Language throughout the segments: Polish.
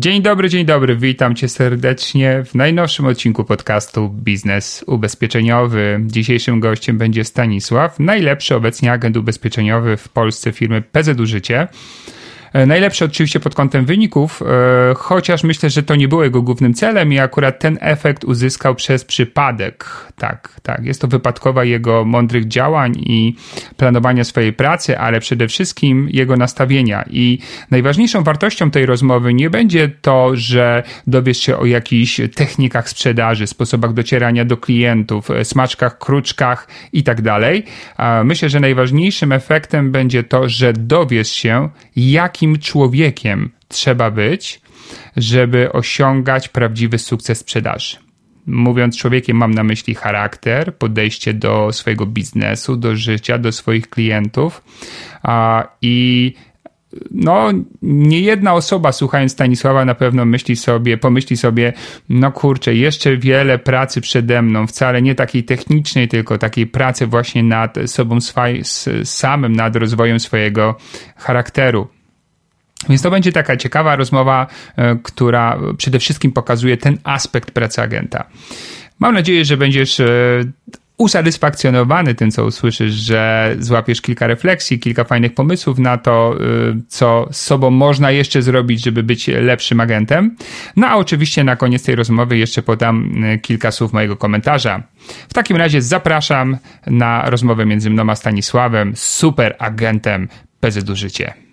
Dzień dobry, dzień dobry. Witam cię serdecznie w najnowszym odcinku podcastu Biznes Ubezpieczeniowy. Dzisiejszym gościem będzie Stanisław, najlepszy obecnie agent ubezpieczeniowy w Polsce firmy PZU Życie. E, najlepszy oczywiście pod kątem wyników, e, chociaż myślę, że to nie było jego głównym celem i akurat ten efekt uzyskał przez przypadek. Tak, tak. Jest to wypadkowa jego mądrych działań i planowania swojej pracy, ale przede wszystkim jego nastawienia. I najważniejszą wartością tej rozmowy nie będzie to, że dowiesz się o jakichś technikach sprzedaży, sposobach docierania do klientów, e, smaczkach, kruczkach i tak dalej. Myślę, że najważniejszym efektem będzie to, że dowiesz się, jaki jakim człowiekiem trzeba być, żeby osiągać prawdziwy sukces sprzedaży. Mówiąc człowiekiem, mam na myśli charakter, podejście do swojego biznesu, do życia, do swoich klientów. I no, nie jedna osoba słuchając Stanisława na pewno myśli sobie, pomyśli sobie, no kurczę, jeszcze wiele pracy przede mną, wcale nie takiej technicznej, tylko takiej pracy właśnie nad sobą swaj, samym, nad rozwojem swojego charakteru. Więc to będzie taka ciekawa rozmowa, e, która przede wszystkim pokazuje ten aspekt pracy agenta. Mam nadzieję, że będziesz e, usatysfakcjonowany tym, co usłyszysz, że złapiesz kilka refleksji, kilka fajnych pomysłów na to, e, co z sobą można jeszcze zrobić, żeby być lepszym agentem. No a oczywiście na koniec tej rozmowy jeszcze podam kilka słów mojego komentarza. W takim razie zapraszam na rozmowę między mną a Stanisławem, super agentem PZU Życie.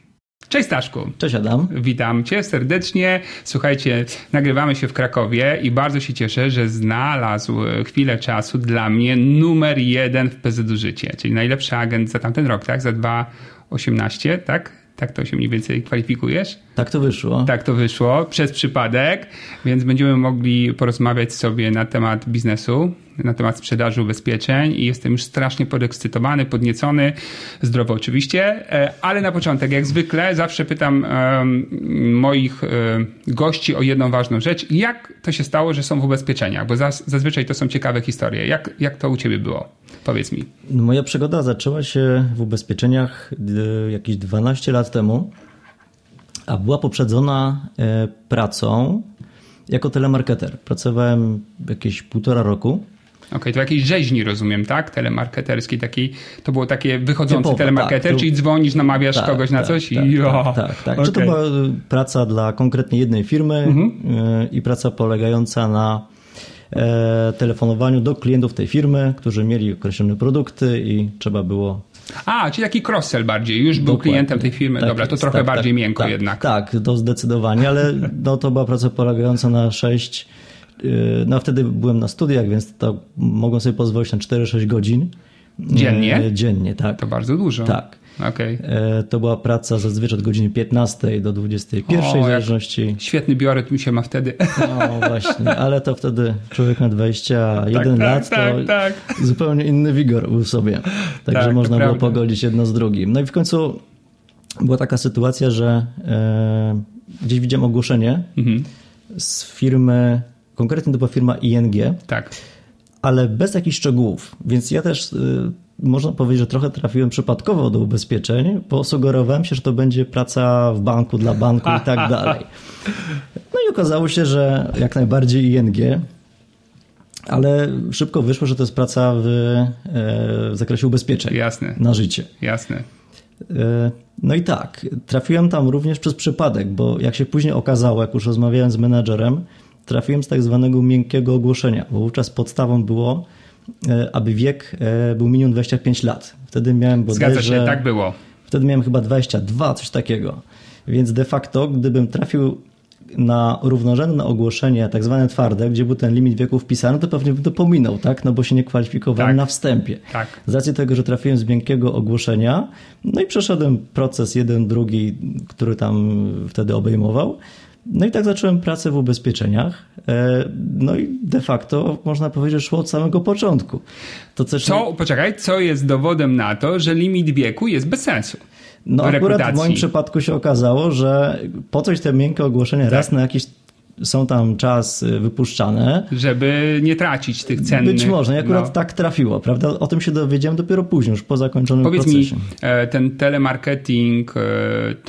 Cześć Staszku. Cześć Adam. Witam cię serdecznie. Słuchajcie, nagrywamy się w Krakowie i bardzo się cieszę, że znalazł chwilę czasu dla mnie numer jeden w PZU Życie, czyli najlepszy agent za tamten rok, tak? Za 2,18, tak? Tak to się mniej więcej kwalifikujesz? Tak to wyszło. Tak to wyszło, przez przypadek, więc będziemy mogli porozmawiać sobie na temat biznesu, na temat sprzedaży ubezpieczeń i jestem już strasznie podekscytowany, podniecony, zdrowo oczywiście, e, ale na początek, jak zwykle, zawsze pytam moich e, gości o jedną ważną rzecz. Jak to się stało, że są w ubezpieczeniach? Bo zazwyczaj to są ciekawe historie. Jak, jak to u ciebie było? Powiedz mi. Moja przygoda zaczęła się w ubezpieczeniach e, jakieś 12 lat temu, a była poprzedzona pracą jako telemarketer. Pracowałem jakieś półtora roku Okej, okay, to jakiejś rzeźni rozumiem, tak? Telemarketerskiej, takiej, to było takie wychodzący Typowo, telemarketer, tak, czyli dzwonisz, namawiasz tak, kogoś na tak, coś tak, i tak, tak, tak. Okay. Czy to była praca dla konkretnie jednej firmy mhm. Y, i praca polegająca na e, telefonowaniu do klientów tej firmy, którzy mieli określone produkty i trzeba było a, czyli taki cross-sell bardziej, już był Dokładnie. klientem tej firmy. Tak, Dobra, to trochę tak, bardziej tak, miękko tak, jednak. Tak, to zdecydowanie, ale no, to była praca polegająca na sześć no wtedy byłem na studiach, więc to mogłem sobie pozwolić na 4-6 godzin. Dziennie? E, dziennie, tak. To bardzo dużo. Tak. Okay. E, to była praca zazwyczaj od godziny 15 do 21 o, w zależności. Świetny biorytm mi się ma wtedy. No właśnie, ale to wtedy człowiek na 21 tak, tak, lat tak, to tak, zupełnie inny wigor był w sobie. Także tak, można było pogodzić jedno z drugim. No i w końcu była taka sytuacja, że e, gdzieś widziałem ogłoszenie mhm. z firmy Konkretnie to była firma ING. Tak. Ale bez jakichś szczegółów. Więc ja też y, można powiedzieć, że trochę trafiłem przypadkowo do ubezpieczeń, bo sugerowałem się, że to będzie praca w banku dla banku i tak dalej. No i okazało się, że jak najbardziej ING, ale szybko wyszło, że to jest praca w, e, w zakresie ubezpieczeń Jasne. na życie. Jasne. E, no i tak, trafiłem tam również przez przypadek, bo jak się później okazało, jak już rozmawiałem z menedżerem, trafiłem z tak zwanego miękkiego ogłoszenia, bo wówczas podstawą było, e, aby wiek e, był minimum 25 lat. Wtedy miałem bodajże... Zgadza się, tak było. Wtedy miałem chyba 22, coś takiego. Więc de facto, gdybym trafił na równorzędne ogłoszenie, tak zwane twarde, gdzie był ten limit wieku wpisany, to pewnie bym to pominął, tak? No bo się nie kwalifikowałem Tak. na wstępie. Tak. Z racji tego, że trafiłem z miękkiego ogłoszenia, no i przeszedłem proces jeden, drugi, który tam wtedy obejmował. No i tak zacząłem pracę w ubezpieczeniach. E, No i de facto można powiedzieć, że szło od samego początku. To też Co, poczekaj, co jest dowodem na to, że limit wieku jest bez sensu? No akurat w moim przypadku się okazało, że po coś te miękkie ogłoszenia raz na jakiś są tam czas y, wypuszczane. Żeby nie tracić tych cennych. Być może, i akurat no. tak trafiło, prawda? O tym się dowiedziałem dopiero później, już po zakończonym Powiedz procesie. mi, e, ten telemarketing,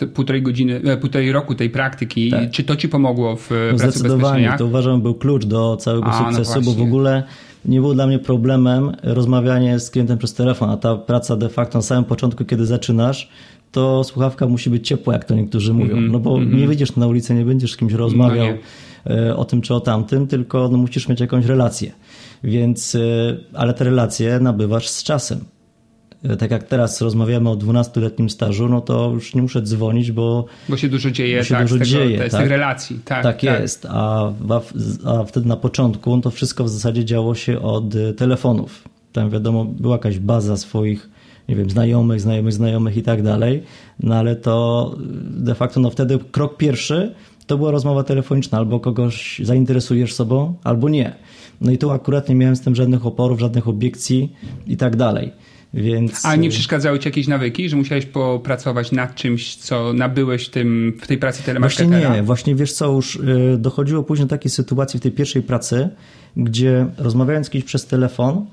e, półtorej godziny, e, półtorej roku tej praktyki, Tak. czy to ci pomogło w No pracy zdecydowanie, to uważam był klucz do całego A, no sukcesu, bo w ogóle nie było dla mnie problemem rozmawianie z klientem przez telefon, a ta praca de facto na samym początku, kiedy zaczynasz, to słuchawka musi być ciepła, jak to niektórzy mówią. No bo nie wyjdziesz na ulicę, nie będziesz z kimś rozmawiał Mhm, No e, o tym czy o tamtym, tylko no, musisz mieć jakąś relację. Więc, e, ale te relacje nabywasz z czasem. E, Tak jak teraz rozmawiamy o 12-letnim stażu, no to już nie muszę dzwonić, bo Bo się dużo dzieje, się tak, dużo z, tego, dzieje, te- z tak. tych relacji. Tak, tak, jest. A, a, wtedy na początku no to wszystko w zasadzie działo się od telefonów. Tam wiadomo, była jakaś baza swoich, nie wiem, znajomych, znajomych, znajomych i tak dalej. No ale to y, de facto no wtedy krok pierwszy to była rozmowa telefoniczna. Albo kogoś zainteresujesz sobą, albo nie. No i tu akurat nie miałem z tym żadnych oporów, żadnych obiekcji i tak dalej. Więc... A nie y, przeszkadzały ci jakieś nawyki, że musiałeś popracować nad czymś, co nabyłeś w, tym, w tej pracy Właśnie telemarketera? nie, właśnie wiesz co, już y, dochodziło później do takiej sytuacji w tej pierwszej pracy, gdzie rozmawiając kimś przez telefon,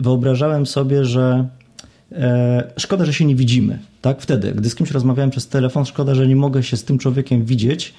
wyobrażałem sobie, że szkoda, że się nie widzimy. Tak, wtedy, gdy z kimś rozmawiałem przez telefon, szkoda, że nie mogę się z tym człowiekiem widzieć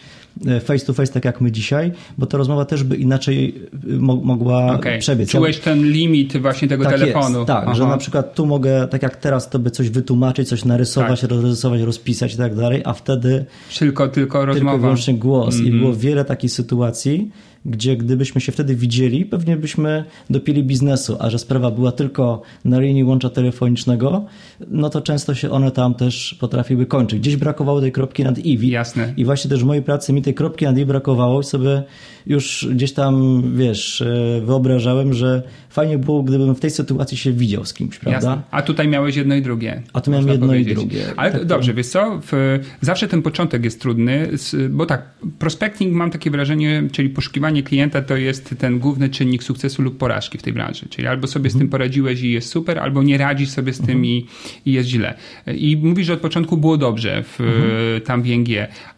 e, face to face, tak jak my dzisiaj, bo ta rozmowa też by inaczej mo- mogła Okej. przebiec. Czułeś ten limit właśnie tego tak telefonu. Jest, tak, że Aha. na przykład tu mogę, tak jak teraz, tobie coś wytłumaczyć, coś narysować, Tak. rozrysować, rozpisać i tak dalej, a wtedy Tylko, tylko tylko rozmowa. wyłącznie głos. Mhm. I było wiele takich sytuacji, gdzie gdybyśmy się wtedy widzieli, pewnie byśmy dopięli biznesu, a że sprawa była tylko na linii łącza telefonicznego, no to często się one tam też potrafiły kończyć. Gdzieś brakowało tej kropki nad i. Jasne. I właśnie też w mojej pracy mi tej kropki nad i brakowało i sobie już gdzieś tam, wiesz, e, wyobrażałem, że fajnie było, gdybym w tej sytuacji się widział z kimś, prawda? Jasne. A tutaj miałeś jedno i drugie. A tu miałem jedno i powiedzieć. drugie. Ale Tak, dobrze, wiesz co, w, zawsze ten początek jest trudny, bo tak, prospecting mam takie wrażenie, czyli poszukiwanie klienta to jest ten główny czynnik sukcesu lub porażki w tej branży. Czyli albo sobie Mhm. z tym poradziłeś i jest super, albo nie radzisz sobie z tym i, i jest źle. I mówisz, że od początku było dobrze w, Mhm. tam w ING.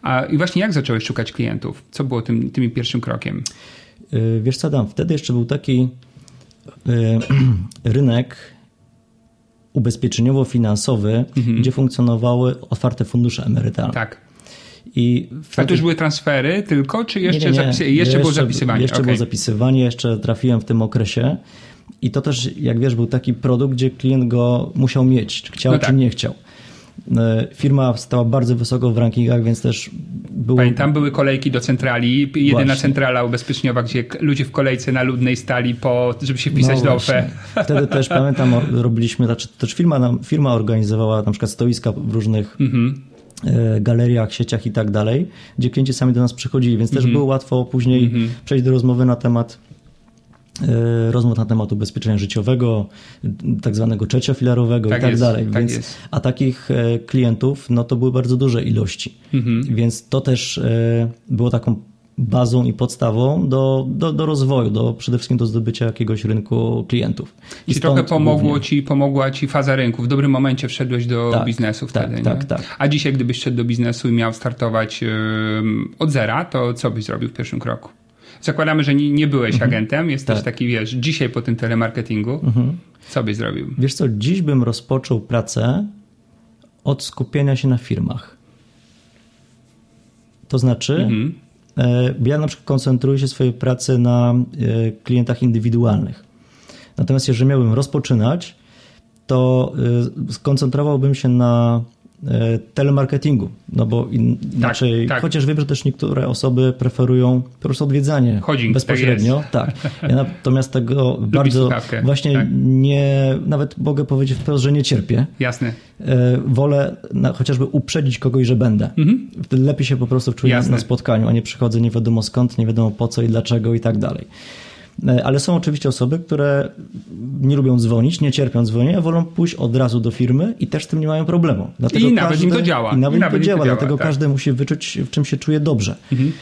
A i właśnie jak zacząłeś szukać klientów? Co było tym, tym pierwszym krokiem? Y, Wiesz co, Adam, wtedy jeszcze był taki rynek ubezpieczeniowo-finansowy, gdzie funkcjonowały otwarte fundusze emerytalne. Mhm. Tak. I A wtedy... to już były transfery tylko, czy jeszcze, Nie, nie, nie. Zapisy... jeszcze, było zapisywanie? Jeszcze Okej. było zapisywanie, jeszcze trafiłem w tym okresie. I to też, jak wiesz, był taki produkt, gdzie klient go musiał mieć, czy chciał, No czy tak. nie chciał. Y, Firma stała bardzo wysoko w rankingach, więc też było... Pamiętam, były kolejki do centrali, jedyna Właśnie. centrala ubezpieczniowa, gdzie ludzie w kolejce na ludnej stali, po, żeby się wpisać do OFE. No. Wtedy też pamiętam, robiliśmy, znaczy też firma, firma organizowała na przykład stoiska w różnych Mhm. e, galeriach, sieciach i tak dalej, gdzie klienci sami do nas przychodzili, więc Mhm. też było łatwo później przejść do rozmowy na temat e, rozmów na temat ubezpieczenia życiowego, tak zwanego trzeciofilarowego Tak i tak jest, dalej. tak Więc, jest. a takich e, klientów, no to były bardzo duże ilości. Mhm. Więc to też e, było taką bazą i podstawą do, do, do rozwoju, do, przede wszystkim do zdobycia jakiegoś rynku klientów. I Czyli trochę pomogło głównie. ci, pomogła ci faza rynku. W dobrym momencie wszedłeś do Tak, biznesu tak, wtedy. tak, nie? tak. A dzisiaj, gdybyś szedł do biznesu i miał startować ym, od zera, to co byś zrobił w pierwszym kroku? Zakładamy, że nie, nie byłeś agentem, jesteś Tak. taki, wiesz, dzisiaj po tym telemarketingu. Co byś zrobił? Wiesz co, dziś bym rozpoczął pracę od skupienia się na firmach. To znaczy, Mhm. e, ja na przykład koncentruję się swojej pracy na e, klientach indywidualnych. Natomiast jeżeli miałbym rozpoczynać, to e, skoncentrowałbym się na telemarketingu, no bo inaczej, tak, tak. chociaż wiem, że też niektóre osoby preferują po prostu odwiedzanie Chodzing, bezpośrednio. Tak, tak. Ja natomiast tego bardzo słuchawkę. właśnie tak. nie, nawet mogę powiedzieć wprost, że nie cierpię. Jasne. E, wolę na, chociażby uprzedzić kogoś, że będę. Mhm. Lepiej się po prostu czuję Jasne. na spotkaniu, a nie przychodzę nie wiadomo skąd, nie wiadomo po co i dlaczego i tak dalej. E, ale są oczywiście osoby, które nie lubią dzwonić, nie cierpią dzwonienia, wolą pójść od razu do firmy i też z tym nie mają problemu. Dlatego I nawet każdy, im to działa. I nawet, I nawet to działa, działa dlatego tak. każdy musi wyczuć, w czym się czuje dobrze. Mhm.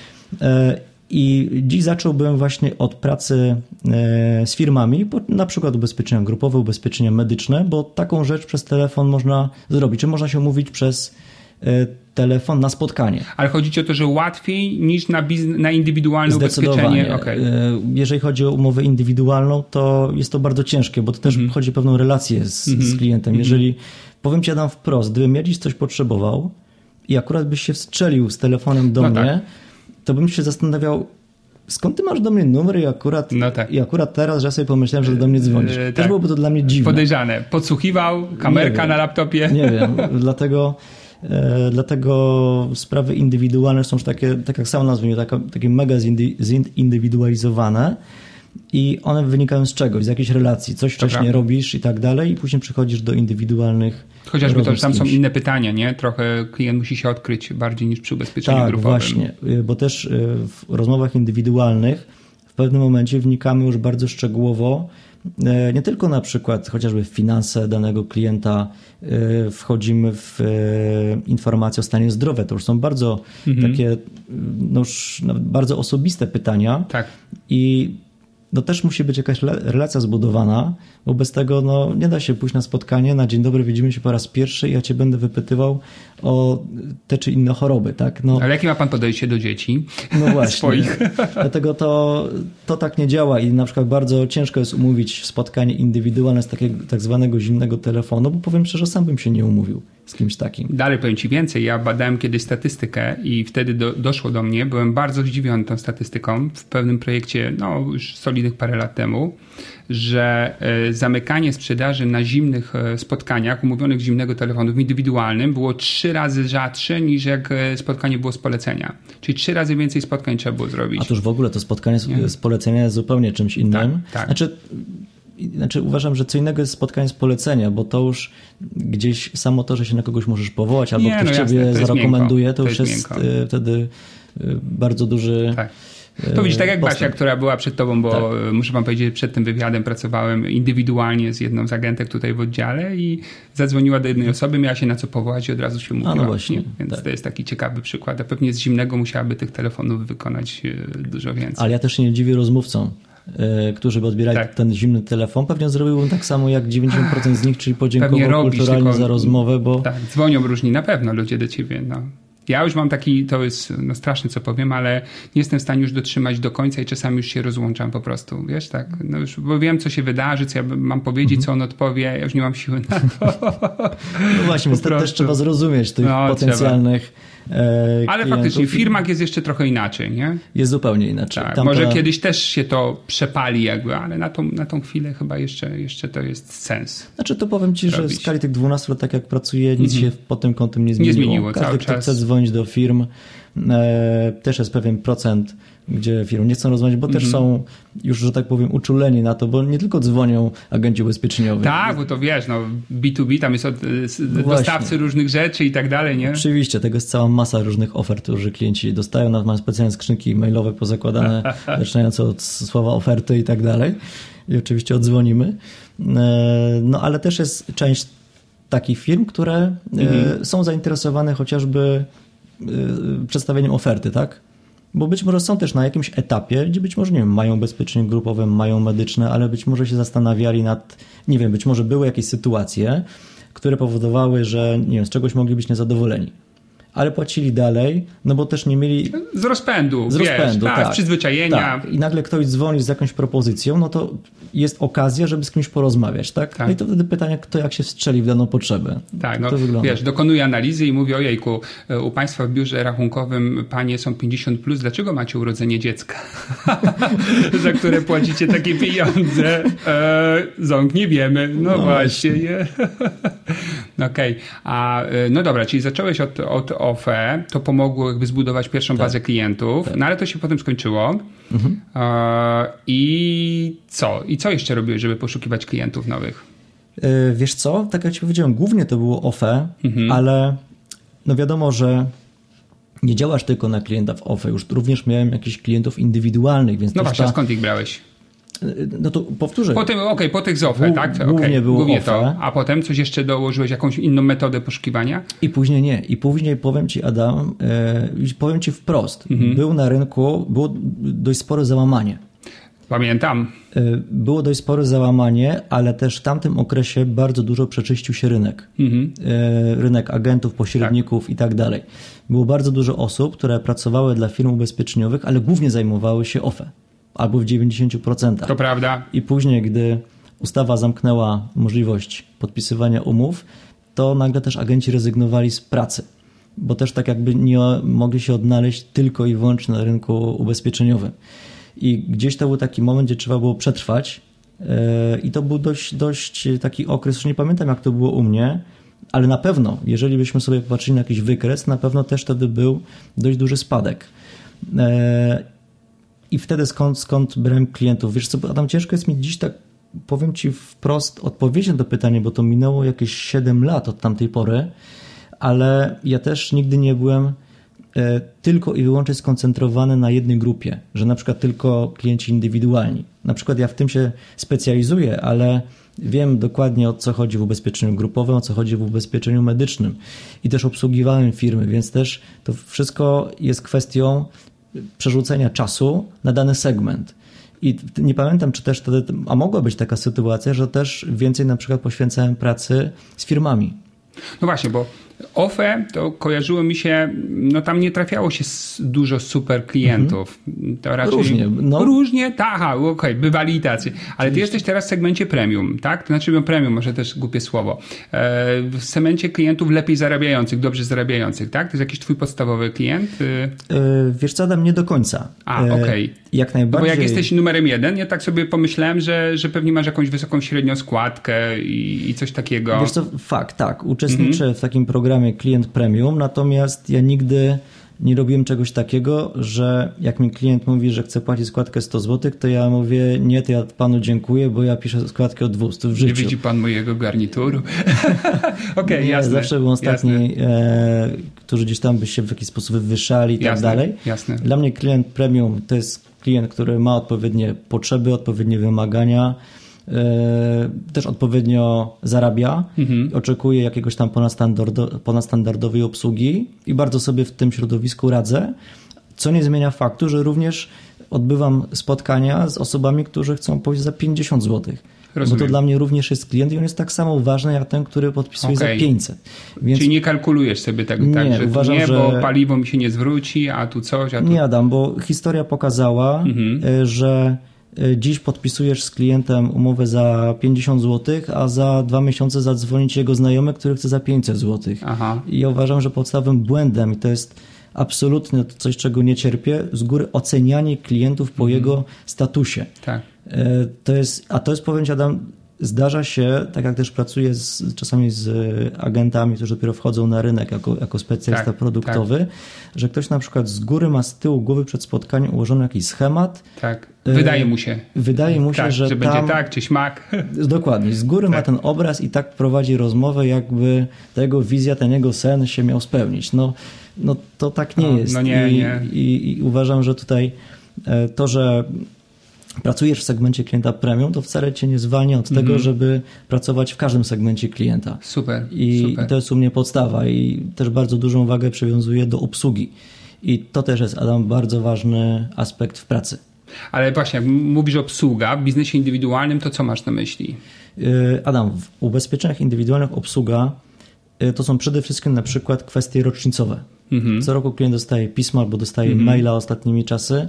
E, I dziś zacząłbym właśnie od pracy e, z firmami, na przykład ubezpieczenia grupowe, ubezpieczenia medyczne, bo taką rzecz przez telefon można zrobić. Czy można się umówić przez telefon na spotkanie. Ale chodzi ci o to, że łatwiej niż na, biznes, na indywidualne ubezpieczenie? Okay. E, jeżeli chodzi o umowę indywidualną, to jest to bardzo ciężkie, bo to też mm -hmm. chodzi o pewną relację z, mm -hmm. z klientem. Mhm. Jeżeli, powiem ci Adam wprost, gdybym ja dziś coś potrzebował i akurat byś się wstrzelił z telefonem do no mnie, tak. to bym się zastanawiał, skąd ty masz do mnie numer i akurat, no tak. i akurat teraz, że ja sobie pomyślałem, że do mnie dzwonisz. Yy, Też tak. byłoby to dla mnie dziwne. Podejrzane. Podsłuchiwał, kamerka na laptopie. Nie wiem, dlatego E, dlatego sprawy indywidualne są już takie, tak jak sam nazwę, takie, takie mega zindywidualizowane i one wynikają z czegoś, z jakiejś relacji. Coś wcześniej robisz i tak dalej i później przychodzisz do indywidualnych Chociażby to, tam są inne pytania, nie? Trochę klient musi się odkryć bardziej niż przy ubezpieczeniu tak, grupowym. właśnie, y, bo też y, w rozmowach indywidualnych w pewnym momencie wnikamy już bardzo szczegółowo E, nie tylko na przykład chociażby w finanse danego klienta e, wchodzimy w e, informacje o stanie zdrowia. To już są bardzo mhm. takie no już bardzo osobiste pytania. Tak. I no też musi być jakaś relacja zbudowana, bo bez tego no, nie da się pójść na spotkanie, na dzień dobry widzimy się po raz pierwszy i ja cię będę wypytywał o te czy inne choroby, tak? No, Ale jakie ma pan podejście do dzieci? No właśnie. Swoich. Dlatego to, to tak nie działa i na przykład bardzo ciężko jest umówić spotkanie indywidualne z takiego tak zwanego zimnego telefonu, bo powiem szczerze, sam bym się nie umówił z kimś takim. Dalej powiem Ci więcej. Ja badałem kiedyś statystykę i wtedy do, doszło do mnie, byłem bardzo zdziwiony tą statystyką w pewnym projekcie, no już solidnych parę lat temu, że e, zamykanie sprzedaży na zimnych e, spotkaniach, umówionych zimnego telefonu w indywidualnym było trzy razy rzadsze niż jak e, spotkanie było z polecenia. Czyli trzy razy więcej spotkań trzeba było zrobić. A tuż w ogóle to spotkanie z, z polecenia jest zupełnie czymś innym. Tak, tak. Znaczy, znaczy uważam, że co innego jest spotkanie z polecenia, bo to już gdzieś samo to, że się na kogoś możesz powołać albo Nie, ktoś no jasne, ciebie zarekomenduje, to, to, już jest, jest wtedy bardzo duży tak. To widzisz, tak jak postęp. Basia, która była przed tobą, bo tak. muszę wam powiedzieć, przed tym wywiadem pracowałem indywidualnie z jedną z agentek tutaj w oddziale i zadzwoniła do jednej osoby, miała się na co powołać i od razu się mówiła. A no właśnie. Więc tak. to jest taki ciekawy przykład. A pewnie z zimnego musiałaby tych telefonów wykonać e, dużo więcej. Ale ja też się nie dziwię rozmówcom e, którzy by odbierali tak. ten zimny telefon, pewnie zrobiłbym tak samo jak 90% z nich, czyli podziękował kulturalnie tylko, za rozmowę, bo... Tak, dzwonią różni na pewno ludzie do ciebie, no. Ja już mam taki, to jest no straszne co powiem, ale nie jestem w stanie już dotrzymać do końca i czasami już się rozłączam po prostu, wiesz, tak, no już, bo wiem co się wydarzy, co ja mam powiedzieć, mhm. co on odpowie, ja już nie mam siły na to. No właśnie, więc też trzeba zrozumieć tych no, potencjalnych trzeba E, Ale faktycznie w firmach jest jeszcze trochę inaczej, nie? Jest zupełnie inaczej. Tak, może kiedyś też się to przepali jakby, ale na tą, na tą chwilę chyba jeszcze, jeszcze to jest sens. Znaczy to powiem ci, robić. że w skali tych 12 lat, tak jak pracuję, nic mm -hmm. się pod tym kątem nie zmieniło. Nie zmieniło Każdy, kto chce dzwonić do firm, e, też jest pewien procent gdzie firmy nie chcą rozmawiać, bo mm -hmm. też mhm. są już, że tak powiem, uczuleni na to, bo nie tylko dzwonią agenci ubezpieczeniowi. Tak, bo to wiesz, no B2B, tam jest od, no dostawcy różnych rzeczy i tak dalej, nie? Oczywiście, tego jest cała masa różnych ofert, które klienci dostają, nawet mamy specjalne skrzynki mailowe pozakładane, zaczynając od słowa oferty i tak dalej. I oczywiście odzwonimy. E, no ale też jest część takich firm, które e, mhm. są zainteresowane chociażby e, przedstawieniem oferty, tak? Bo być może są też na jakimś etapie, gdzie być może, nie wiem, mają ubezpieczenie grupowe, mają medyczne, ale być może się zastanawiali nad, nie wiem, być może były jakieś sytuacje, które powodowały, że, nie wiem, z czegoś mogli być niezadowoleni. Ale płacili dalej, no bo też nie mieli... Z rozpędu, z wiesz, rozpędu, tak, tak. z przyzwyczajenia. Tak. I nagle ktoś dzwoni z jakąś propozycją, no to jest okazja, żeby z kimś porozmawiać, tak? Tak. No i to wtedy pytanie, kto jak się strzeli w daną potrzebę. Tak, no to wygląda. wiesz, dokonuje analizy i mówi, ojejku, e, u Państwa w biurze rachunkowym panie są 50+, plus, dlaczego macie urodzenie dziecka, za które płacicie takie pieniądze? E, ząg nie wiemy, no, No właśnie. nie? Okej, a e, no dobra, czyli zacząłeś od, od OFE, to pomogło jakby zbudować pierwszą bazę klientów, no ale to się potem skończyło. E, I co? I co jeszcze robiłeś, żeby poszukiwać klientów nowych? Yy, Wiesz co, tak jak ci powiedziałem, głównie to było OFE, Mhm. ale no wiadomo, że nie działasz tylko na klienta w OFE, już również miałem jakichś klientów indywidualnych, więc No właśnie, ta, skąd ich brałeś? No to powtórzę, Po tym, okej, po tych z OFE, Głó- tak? głównie Okej, było głównie OFE. to. A potem coś jeszcze dołożyłeś, jakąś inną metodę poszukiwania? I później nie. I później powiem ci, Adam, e, powiem ci wprost. Mhm. Był na rynku, było dość spore załamanie. Pamiętam. E, Było dość spore załamanie, ale też w tamtym okresie bardzo dużo przeczyścił się rynek. Mhm. E, Rynek agentów, pośredników i tak dalej. Było bardzo dużo osób, które pracowały dla firm ubezpieczeniowych, ale głównie zajmowały się OFE. Albo w 90%. To prawda. I później, gdy ustawa zamknęła możliwość podpisywania umów, to nagle też agenci rezygnowali z pracy, bo też tak jakby nie mogli się odnaleźć tylko i wyłącznie na rynku ubezpieczeniowym. I gdzieś to był taki moment, gdzie trzeba było przetrwać. yy, I to był dość, dość taki okres, już nie pamiętam jak to było u mnie, ale na pewno, jeżeli byśmy sobie popatrzyli na jakiś wykres, na pewno też wtedy był dość duży spadek. I wtedy skąd, skąd brałem klientów? Wiesz co, Adam, ciężko jest mi dziś tak, powiem Ci wprost, odpowiedzieć na to pytanie, bo to minęło jakieś 7 lat od tamtej pory, ale ja też nigdy nie byłem e, tylko i wyłącznie skoncentrowany na jednej grupie, że na przykład tylko klienci indywidualni. Na przykład ja w tym się specjalizuję, ale wiem dokładnie o co chodzi w ubezpieczeniu grupowym, o co chodzi w ubezpieczeniu medycznym i też obsługiwałem firmy, więc też to wszystko jest kwestią przerzucenia czasu na dany segment. I nie pamiętam, czy też wtedy, a mogła być taka sytuacja, że też więcej na przykład poświęcałem pracy z firmami. No właśnie, bo OFE to kojarzyło mi się, no tam nie trafiało się dużo super klientów. To raczej Różnie, no. Różnie, tak, okej, bywali i tacy. Ale ty jesteś teraz w segmencie premium, tak? To znaczy no premium, może też głupie słowo. E, W segmencie klientów lepiej zarabiających, dobrze zarabiających, tak? To jest jakiś twój podstawowy klient? Y, Yy, Wiesz co, Adam, nie do końca. A, Yy, okej. Jak No bo najbardziej. jak jesteś numerem jeden, ja tak sobie pomyślałem, że, że pewnie masz jakąś wysoką średnią składkę i, i coś takiego. Wiesz co, fakt, tak. Uczestniczę Mhm. w takim programie Klient Premium, natomiast ja nigdy nie robiłem czegoś takiego, że jak mi klient mówi, że chce płacić składkę 100 zł, to ja mówię, nie, to ja panu dziękuję, bo ja piszę składkę o 200 w Nie życiu. widzi pan mojego garnituru? Okej, Nie, jasne. Zawsze był ostatni, e, którzy gdzieś tam by się w jakiś sposób wywyższali i tak Jasne, dalej. jasne. Dla mnie klient premium to jest klient, który ma odpowiednie potrzeby, odpowiednie wymagania, też odpowiednio zarabia, Mhm. oczekuje jakiegoś tam ponadstandardo, ponadstandardowej obsługi i bardzo sobie w tym środowisku radzę, co nie zmienia faktu, że również odbywam spotkania z osobami, którzy chcą pójść za 50 zł. Bo Rozumiem. to dla mnie również jest klient i on jest tak samo ważny jak ten, który podpisuje Okej. za 500. Więc Czyli nie kalkulujesz sobie tego Nie, tak, że uważam, nie, że- bo paliwo mi się nie zwróci, a tu coś, a tu... Nie Adam, bo historia pokazała, Mhm. y, że dziś podpisujesz z klientem umowę za 50 zł, a za dwa miesiące zadzwoni ci jego znajomy, który chce za 500 zł. Aha. I ja uważam, że podstawowym błędem, i to jest absolutnie coś, czego nie cierpię, z góry ocenianie klientów po Mhm. jego statusie. Tak. E, To jest, a to jest, powiem Ci Adam, zdarza się, tak jak też pracuję z, czasami z e, agentami, którzy dopiero wchodzą na rynek jako, jako specjalista Tak, produktowy, że ktoś na przykład z góry ma z tyłu głowy przed spotkaniem ułożony jakiś schemat. Tak. E, Wydaje mu się. Wydaje mu się, tak, że, że tam, będzie tak, czy śmak. Dokładnie, z góry ma Tak. ten obraz i tak prowadzi rozmowę, jakby ta jego wizja, ten jego sen się miał spełnić. No, no to tak nie No, jest. no nie, I, nie. I, I uważam, że tutaj e, to, że pracujesz w segmencie klienta premium, to wcale cię nie zwalnia od Mhm. tego, żeby pracować w każdym segmencie klienta. Super, I, super. I to jest u mnie podstawa i też bardzo dużą wagę przywiązuję do obsługi. I to też jest, Adam, bardzo ważny aspekt w pracy. Ale właśnie, jak mówisz obsługa w biznesie indywidualnym, to co masz na myśli? Y, Adam, w ubezpieczeniach indywidualnych obsługa y, to są przede wszystkim na przykład kwestie rocznicowe. Mhm. Co roku klient dostaje pismo albo dostaje mhm. maila ostatnimi czasy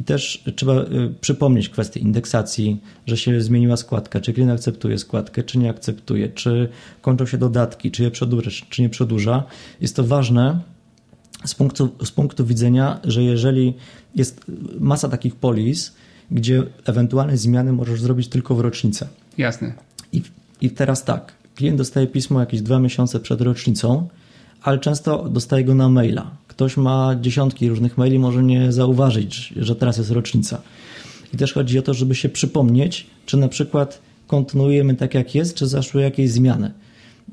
i też trzeba y, przypomnieć kwestię indeksacji, że się zmieniła składka, czy klient akceptuje składkę, czy nie akceptuje, czy kończą się dodatki, czy je przedłuża, czy nie przedłuża. Jest to ważne z punktu, z punktu widzenia, że jeżeli jest masa takich polis, gdzie ewentualne zmiany możesz zrobić tylko w rocznicę. Jasne. I, I teraz tak, klient dostaje pismo jakieś dwa miesiące przed rocznicą, ale często dostaje go na maila. Ktoś ma dziesiątki różnych maili, może nie zauważyć, że teraz jest rocznica. I też chodzi o to, żeby się przypomnieć, czy na przykład kontynuujemy tak jak jest, czy zaszły jakieś zmiany.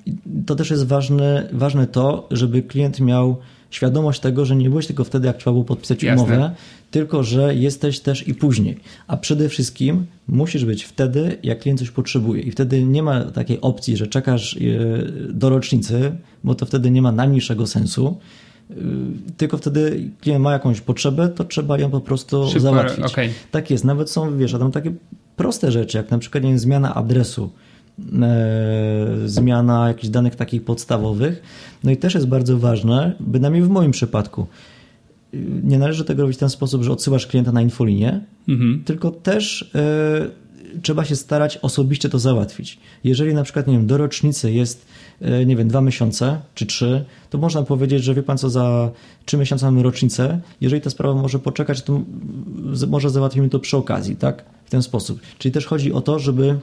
I to też jest ważne, ważne to, żeby klient miał świadomość tego, że nie byłeś tylko wtedy, jak trzeba było podpisać Jasne. umowę, tylko że jesteś też i później. A przede wszystkim musisz być wtedy, jak klient coś potrzebuje. I wtedy nie ma takiej opcji, że czekasz e, do rocznicy, bo to wtedy nie ma najmniejszego sensu. E, tylko wtedy klient ma jakąś potrzebę, to trzeba ją po prostu Szybko, załatwić. Okay. Tak jest. Nawet są, wiesz, tam takie proste rzeczy, jak na przykład nie wiem, zmiana adresu E, zmiana jakichś danych takich podstawowych. No i też jest bardzo ważne, bynajmniej w moim przypadku, nie należy tego robić w ten sposób, że odsyłasz klienta na infolinię, mhm. tylko też y, trzeba się starać osobiście to załatwić. Jeżeli na przykład, nie wiem, do rocznicy jest, y, nie wiem, dwa miesiące czy trzy, to można powiedzieć, że wie pan co, za trzy miesiące mamy rocznicę. Jeżeli ta sprawa może poczekać, to może załatwimy to przy okazji, tak? W ten sposób. Czyli też chodzi o to, żeby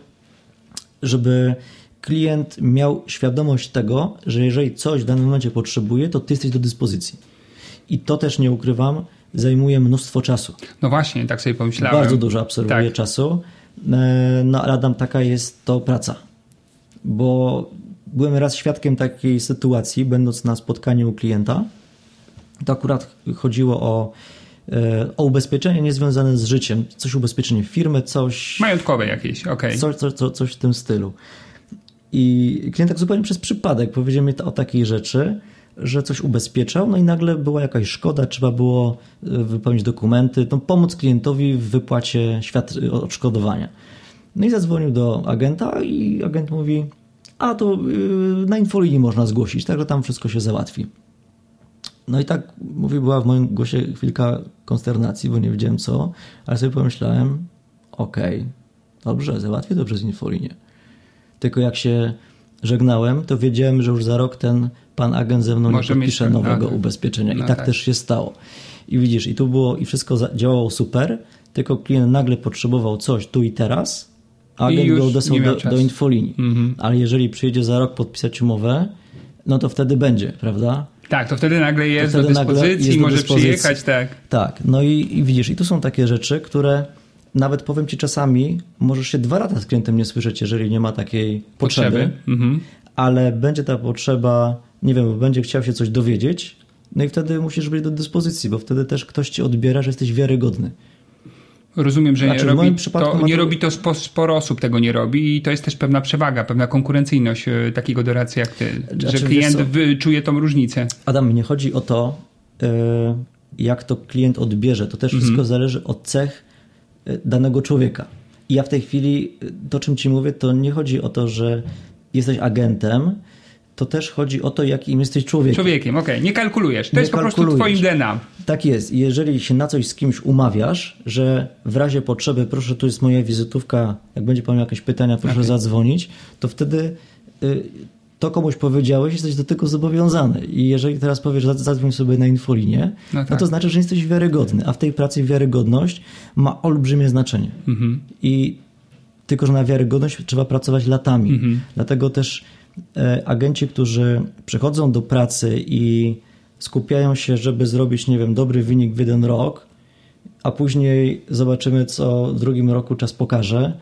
żeby klient miał świadomość tego, że jeżeli coś w danym momencie potrzebuje, to ty jesteś do dyspozycji. I to też nie ukrywam, zajmuje mnóstwo czasu. No właśnie, tak sobie pomyślałem. Bardzo dużo absorbuje tak. czasu. E, no ale Adam, taka jest to praca. Bo byłem raz świadkiem takiej sytuacji, będąc na spotkaniu u klienta. To akurat chodziło o E, o ubezpieczenie niezwiązane z życiem, coś ubezpieczenie firmy, coś... Majątkowe jakieś, okej. Okay. Coś, coś, coś, coś w tym stylu. I klient tak zupełnie przez przypadek powiedział mi o takiej rzeczy, że coś ubezpieczał, no i nagle była jakaś szkoda, trzeba było e, wypełnić dokumenty, no pomóc klientowi w wypłacie świat odszkodowania. No i zadzwonił do agenta i agent mówi, a to y, na infolinii można zgłosić, także tam wszystko się załatwi. No i tak, mówię, była w moim głosie chwilka konsternacji, bo nie wiedziałem co, ale sobie pomyślałem, okej, okay, dobrze, załatwię to przez infolinię. Tylko jak się żegnałem, to wiedziałem, że już za rok ten pan agent ze mną Może nie podpisze nowego no, ubezpieczenia. No I tak, tak, też się stało. I widzisz, i tu było, i wszystko działało super, tylko klient nagle potrzebował coś tu i teraz, agent go odesłał do, do infolinii. Mhm. Ale jeżeli przyjdzie za rok podpisać umowę, no to wtedy będzie, prawda? Tak, to wtedy nagle jest wtedy do dyspozycji, jest może dyspozycji. przyjechać, tak. Tak, no i, i, widzisz, i tu są takie rzeczy, które nawet powiem ci czasami, możesz się dwa lata z klientem nie słyszeć, jeżeli nie ma takiej potrzeby, potrzeby. Mhm. ale będzie ta potrzeba, nie wiem, będzie chciał się coś dowiedzieć, no i wtedy musisz być do dyspozycji, bo wtedy też ktoś ci odbiera, że jesteś wiarygodny. Rozumiem, że znaczy, nie, robi to, nie to... robi to sporo osób tego nie robi i to jest też pewna przewaga, pewna konkurencyjność e, takiego doradcy jak ty, znaczy, że klient czuje tą różnicę. Adam, nie chodzi o to, e, jak to klient odbierze. To też wszystko mhm. zależy od cech e, danego człowieka. I ja w tej chwili, to czym ci mówię, to nie chodzi o to, że jesteś agentem, to też chodzi o to, jakim jesteś człowiekiem. Człowiekiem, okej. Okay. Nie kalkulujesz. To nie jest po prostu twoim DNA. Tak jest. Jeżeli się na coś z kimś umawiasz, że w razie potrzeby, proszę, tu jest moja wizytówka, jak będzie pan miał jakieś pytania, proszę okay. zadzwonić, to wtedy y, to komuś powiedziałeś, jesteś do tego zobowiązany. I jeżeli teraz powiesz, zadzwoń sobie na infolinię, no, tak. no to tak. znaczy, że jesteś wiarygodny. A w tej pracy wiarygodność ma olbrzymie znaczenie. Mhm. I tylko, że na wiarygodność trzeba pracować latami. Mhm. Dlatego też agenci, którzy przychodzą do pracy i skupiają się, żeby zrobić, nie wiem, dobry wynik w jeden rok, a później zobaczymy, co w drugim roku czas pokaże,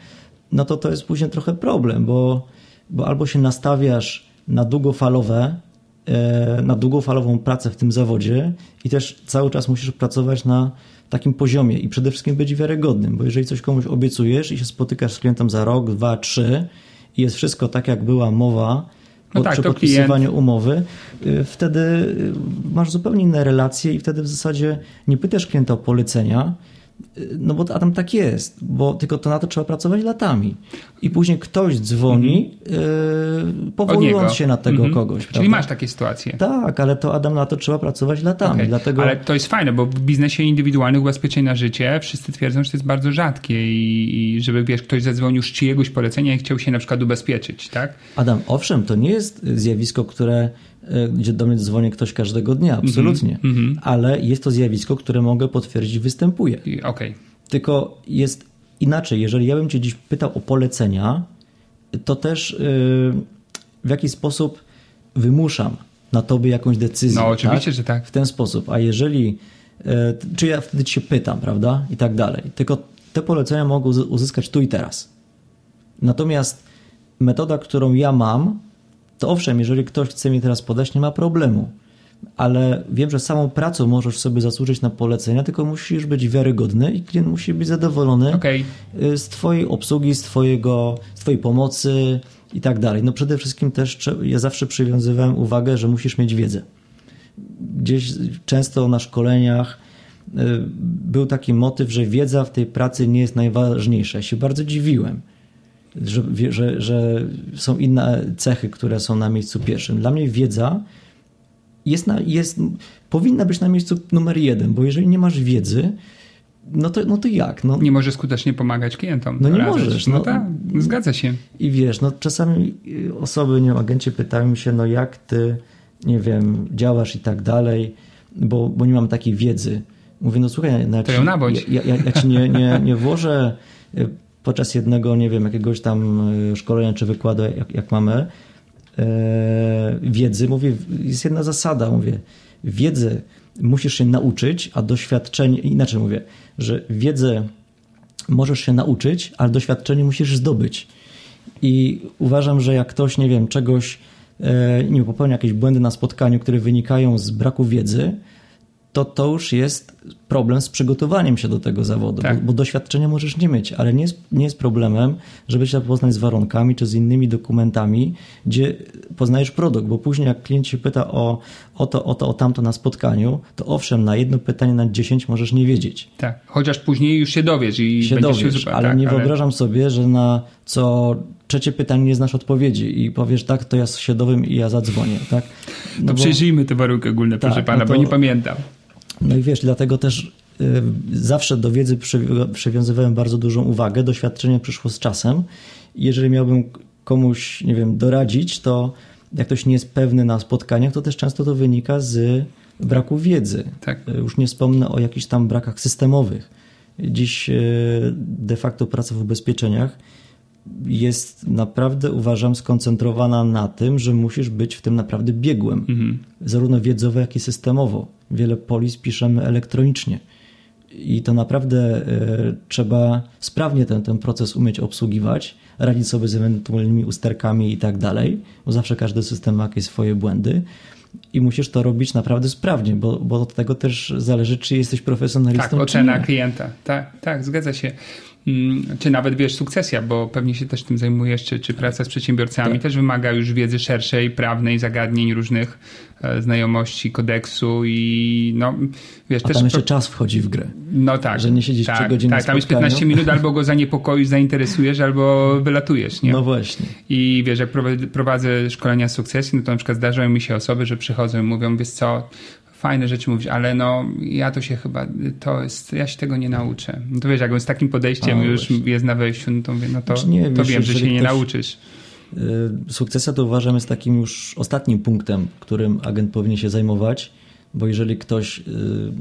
no to to jest później trochę problem, bo, bo albo się nastawiasz na długofalowe, e, na długofalową pracę w tym zawodzie i też cały czas musisz pracować na takim poziomie i przede wszystkim być wiarygodnym, bo jeżeli coś komuś obiecujesz i się spotykasz z klientem za rok, dwa, trzy, i jest wszystko tak, jak była mowa no tak, przy podpisywaniu umowy, y, wtedy y, masz zupełnie inne relacje i wtedy w zasadzie nie pytasz klienta o polecenia, No bo Adam tak jest, bo tylko to na to trzeba pracować latami. I później ktoś dzwoni, yy, powołując się na tego Mhm. kogoś. Czyli prawda? masz takie sytuacje. Tak, ale to Adam na to trzeba pracować latami. Okej. Dlatego Ale to jest fajne, bo w biznesie indywidualnych ubezpieczeń na życie wszyscy twierdzą, że to jest bardzo rzadkie i, i żeby wiesz, ktoś zadzwonił z czyjegoś polecenia i chciał się na przykład ubezpieczyć, tak? Adam, owszem, to nie jest zjawisko, które gdzie do mnie dzwoni ktoś każdego dnia, absolutnie. mhm. Ale jest to zjawisko, które mogę potwierdzić, występuje. Okej. Tylko jest inaczej. Jeżeli ja bym cię dziś pytał o polecenia, to też yy, w jaki sposób wymuszam na tobie jakąś decyzję. No, oczywiście, tak? że tak. W ten sposób. A jeżeli, yy, czy ja wtedy cię się pytam, prawda? I tak dalej. Tylko te polecenia mogę uz- uzyskać tu i teraz. Natomiast metoda, którą ja mam, to owszem, jeżeli ktoś chce mi teraz podać, nie ma problemu. Ale wiem, że samą pracą możesz sobie zasłużyć na polecenia, tylko musisz być wiarygodny i klient musi być zadowolony Okej. y, z Twojej obsługi, z, twojego, z Twojej pomocy i tak dalej. No przede wszystkim też ja zawsze przywiązywałem uwagę, że musisz mieć wiedzę. Gdzieś często na szkoleniach y, był taki motyw, że wiedza w tej pracy nie jest najważniejsza. Ja się bardzo dziwiłem, że, że, że są inne cechy, które są na miejscu pierwszym. Dla mnie wiedza jest, na, jest, powinna być na miejscu numer jeden, bo jeżeli nie masz wiedzy, no to, no to jak? No, Nie możesz skutecznie pomagać klientom. No nie radzać. możesz, No, no. tak, zgadza się. I wiesz, no czasami y, osoby, nie wiem, agenci pytają się, no jak ty, nie wiem, działasz i tak dalej, bo, bo nie mam takiej wiedzy. Mówię, no słuchaj, no ja. Ja, ja, ja ci nie, nie, nie włożę y, podczas jednego, nie wiem, jakiegoś tam y, szkolenia czy wykładu, jak, jak mamy, e, wiedzy. Mówię, jest jedna zasada, mówię, wiedzę musisz się nauczyć, a doświadczenie, inaczej mówię, że wiedzę możesz się nauczyć, ale doświadczenie musisz zdobyć. I uważam, że jak ktoś, nie wiem, czegoś, e, nie popełnia jakieś błędy na spotkaniu, które wynikają z braku wiedzy, to to już jest problem z przygotowaniem się do tego zawodu, Tak. bo, bo doświadczenia możesz nie mieć, ale nie jest, nie jest problemem, żeby się zapoznać z warunkami czy z innymi dokumentami, gdzie poznajesz produkt, bo później jak klient się pyta o, o to, o to, o tamto na spotkaniu, to owszem, na jedno pytanie na 10 możesz nie wiedzieć Tak. Chociaż później już się dowiesz i się będziesz dowiesz, zupełnie- ale tak, nie wyobrażam sobie, że na co trzecie pytanie nie znasz odpowiedzi i powiesz tak, to ja się dowiem i ja zadzwonię, tak? No bo- przejrzyjmy te warunki ogólne, proszę Tak, pana, no to- bo nie pamiętam. No i wiesz, dlatego też y, zawsze do wiedzy przywi- przywiązywałem bardzo dużą uwagę. Doświadczenie przyszło z czasem. Jeżeli miałbym komuś, nie wiem, doradzić, to jak ktoś nie jest pewny na spotkaniach, to też często to wynika z braku wiedzy. Tak. Y, Już nie wspomnę o jakichś tam brakach systemowych. Dziś y, de facto praca w ubezpieczeniach jest naprawdę, uważam, skoncentrowana na tym, że musisz być w tym naprawdę biegłym. Mhm. Zarówno wiedzowo, jak i systemowo. Wiele polis piszemy elektronicznie. I to naprawdę e, trzeba sprawnie ten, ten proces umieć obsługiwać, radzić sobie z ewentualnymi usterkami i tak dalej, bo zawsze każdy system ma jakieś swoje błędy. I musisz to robić naprawdę sprawnie, bo, bo od tego też zależy, czy jesteś profesjonalistą, Tak, ocena klienta. Tak, tak, zgadza się. Mm, Czy nawet wiesz, sukcesja, bo pewnie się też tym zajmujesz, czy, czy praca z przedsiębiorcami Tak. też wymaga już wiedzy szerszej, prawnej, zagadnień różnych, e, znajomości kodeksu i no wiesz, A też tam jeszcze pro- czas wchodzi w grę. no tak, że nie siedzisz tak, trzy godziny Tak, tam jest spotkaniu. 15 minut, albo go zaniepokoisz, zainteresujesz, albo wylatujesz, nie? No właśnie. I wiesz, jak prowadzę- prowadzę szkolenia z sukcesji, no to na przykład zdarzają mi się osoby, że przychodzą i mówią, wiesz co, fajne rzeczy mówisz, ale no ja to się chyba, to jest, ja się tego nie nauczę. No to wiesz, jak on z takim podejściem A, już właśnie. jest na wejściu, no to mówię, no to, Znaczy nie, to wiesz, wiem, że się nie nauczysz. Y, Sukcesja to uważam jest takim już ostatnim punktem, którym agent powinien się zajmować, bo jeżeli ktoś y,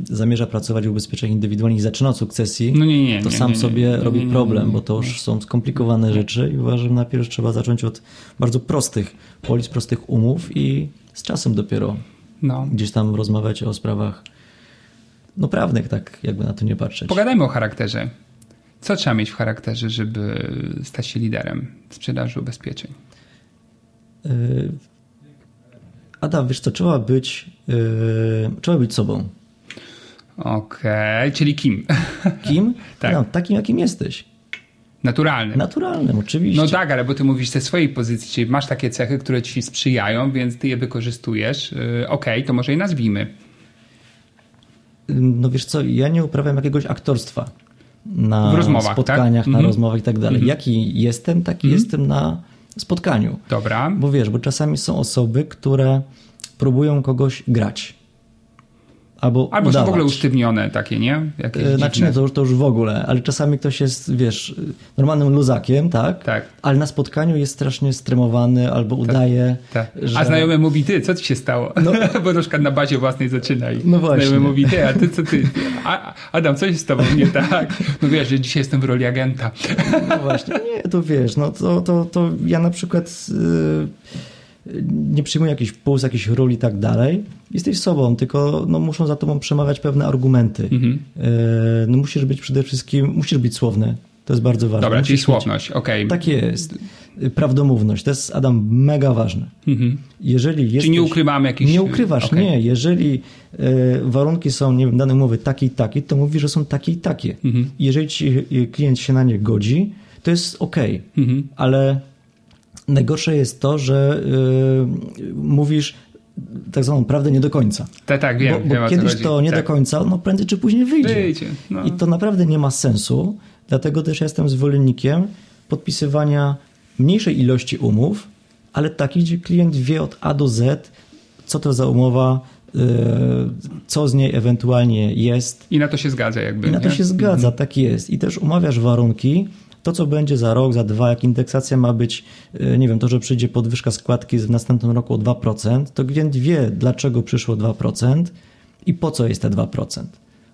zamierza pracować w ubezpieczeniach indywidualnych i zaczyna od sukcesji, No nie, nie, to nie, sam sobie robi problem, bo to już są skomplikowane rzeczy i uważam, najpierw trzeba zacząć od bardzo prostych polis, prostych umów i z czasem dopiero No. gdzieś tam rozmawiać o sprawach no prawnych, tak jakby na to nie patrzeć. Pogadajmy o charakterze. Co trzeba mieć w charakterze, żeby stać się liderem sprzedaży ubezpieczeń? Y, Adam, wiesz co, trzeba być, y, trzeba być sobą. Okej, czyli kim? Kim? Tak. No, takim, jakim jesteś. Naturalnym. Naturalnym, oczywiście. No tak, ale bo ty mówisz ze swojej pozycji, czyli masz takie cechy, które ci sprzyjają, więc ty je wykorzystujesz. Yy, Okej, to może je nazwijmy. No wiesz co, ja nie uprawiam jakiegoś aktorstwa. na rozmowach, spotkaniach, tak? na Mhm. rozmowach i tak dalej. Jaki jestem, taki jestem na spotkaniu. Dobra. Bo wiesz, bo czasami są osoby, które próbują kogoś grać. Albo, Albo są w ogóle usztywnione takie, nie? Jakieś E, Znaczy dziwne. nie, to już, to już w ogóle, ale czasami ktoś jest, wiesz, normalnym luzakiem, tak? Tak. Ale na spotkaniu jest strasznie stremowany albo udaje, Tak. że... A znajomy mówi, ty, co ci się stało? No. Bo na przykład na bazie własnej zaczyna i No właśnie. znajomy mówi, ty, a ty co ty? A, Adam, co się z tobą nie tak? No wiesz, że dzisiaj jestem w roli agenta. No właśnie, nie, to wiesz, no to, to, to ja na przykład y, nie przyjmuję jakichś puls, jakichś ról i tak dalej. Jesteś sobą, tylko no, muszą za tobą przemawiać pewne argumenty. Mhm. Y, no musisz być przede wszystkim, musisz być słowny. To jest bardzo ważne. Dobra, musisz czyli słowność, okej. Tak jest. Y, Prawdomówność, to jest, Adam, mega ważne. Mhm. Jeżeli jesteś, Czyli nie ukrywamy jakichś... Nie ukrywasz, okej. nie. Jeżeli e, warunki są, nie wiem, dane umowy takie i takie, to mówisz, że są takie i takie. Mhm. Jeżeli ci e, klient się na nie godzi, to jest ok. Mhm. Ale najgorsze jest to, że e, mówisz tak zwaną prawdę nie do końca. Tak, tak, wiem. bo wiem, bo co kiedyś to nie tak. do końca, no prędzej czy później wyjdzie. Wyjdzie, no. I to naprawdę nie ma sensu. Dlatego też jestem zwolennikiem podpisywania mniejszej ilości umów, ale takich, gdzie klient wie od A do Z, co to za umowa, yy, co z niej ewentualnie jest. I na to się zgadza jakby, I na to nie? się zgadza, tak jest. I też umawiasz warunki, to co będzie za rok, za dwa, jak indeksacja ma być, yy, nie wiem, to, że przyjdzie podwyżka składki w następnym roku o 2%, to klient wie, dlaczego przyszło 2% i po co jest te 2%.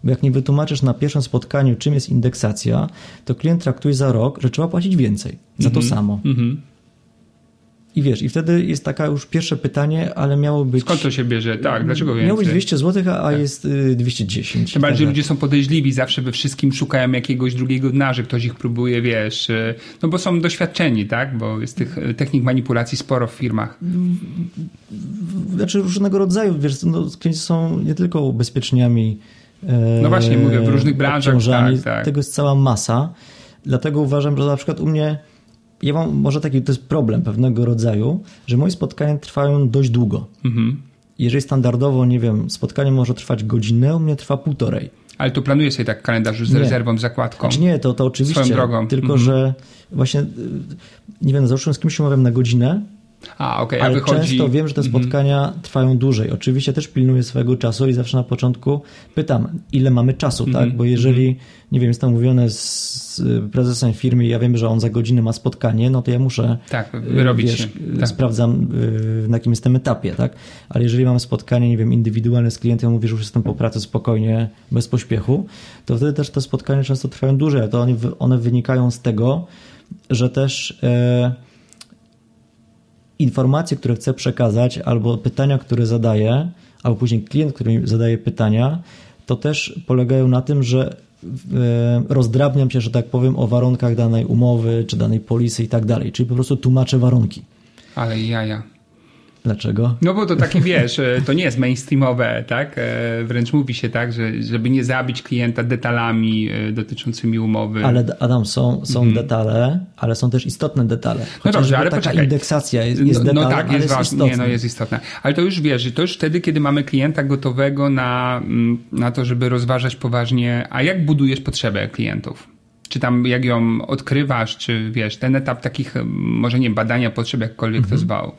Bo jak nie wytłumaczysz na pierwszym spotkaniu, czym jest indeksacja, to klient traktuje za rok, że trzeba płacić więcej za to samo. Mhm. I wiesz, i wtedy jest taka już pierwsze pytanie, ale miało być. Skąd to się bierze? Tak, dlaczego więcej? Miało być 200 zł, a, a jest y, 210. Tym bardziej, że Tak, ludzie są podejrzliwi, zawsze we wszystkim szukają jakiegoś drugiego dna, że ktoś ich próbuje, wiesz, y, no bo są doświadczeni, tak? Bo jest tych y, technik manipulacji sporo w firmach. Znaczy różnego rodzaju, wiesz, no, klienci są nie tylko ubezpieczeniami. e, No właśnie, mówię, w różnych branżach, tak, tak. Tego jest cała masa. Dlatego uważam, że na przykład u mnie, ja mam może taki, to jest problem pewnego rodzaju, że moje spotkania trwają dość długo. Mhm. Jeżeli standardowo, nie wiem, spotkanie może trwać godzinę, u mnie trwa półtorej. Ale tu planuję sobie tak kalendarz z Nie. rezerwą, z zakładką. Znaczy nie, to, to oczywiście. Swoją drogą. Tylko, Mhm. że właśnie, y, nie wiem, załóżmy z kimś umawiam na godzinę, A, okej, a ale wychodzi... często wiem, że te Mhm. spotkania trwają dłużej. Oczywiście też pilnuję swojego czasu i zawsze na początku pytam, ile mamy czasu, Mhm. tak? Bo jeżeli, nie wiem, jest tam umówione z prezesem firmy i ja wiem, że on za godzinę ma spotkanie, no to ja muszę Tak, y, wyrobić wiesz, Tak. sprawdzam y, na jakim jestem etapie, tak? Ale jeżeli mam spotkanie, nie wiem, indywidualne z klientem, mówię, że już jestem po pracy spokojnie, bez pośpiechu, to wtedy też te spotkania często trwają dłużej, to one, one wynikają z tego, że też e, informacje, które chcę przekazać, albo pytania, które zadaję, albo później klient, który mi zadaje pytania, to też polegają na tym, że e, rozdrabniam się, że tak powiem, o warunkach danej umowy, czy danej polisy i tak dalej. Czyli po prostu tłumaczę warunki. Ale jaja. Dlaczego? No bo to takie, wiesz, e, to nie jest mainstreamowe, tak? E, Wręcz mówi się tak, że żeby nie zabić klienta detalami e, dotyczącymi umowy. Ale Adam, są, są detale, ale są też istotne detale. Mhm. No dobrze, ale taka poczekaj. indeksacja jest, jest no, detalem, no tak, ale jest jest ważne. Nie, no jest istotne. Ale to już wiesz, to już wtedy, kiedy mamy klienta gotowego na, mm, na to, żeby rozważać poważnie, a jak budujesz potrzebę klientów? Czy tam jak ją odkrywasz, czy wiesz, ten etap takich, mm, może nie badania potrzeb, jakkolwiek Mhm. to zwał.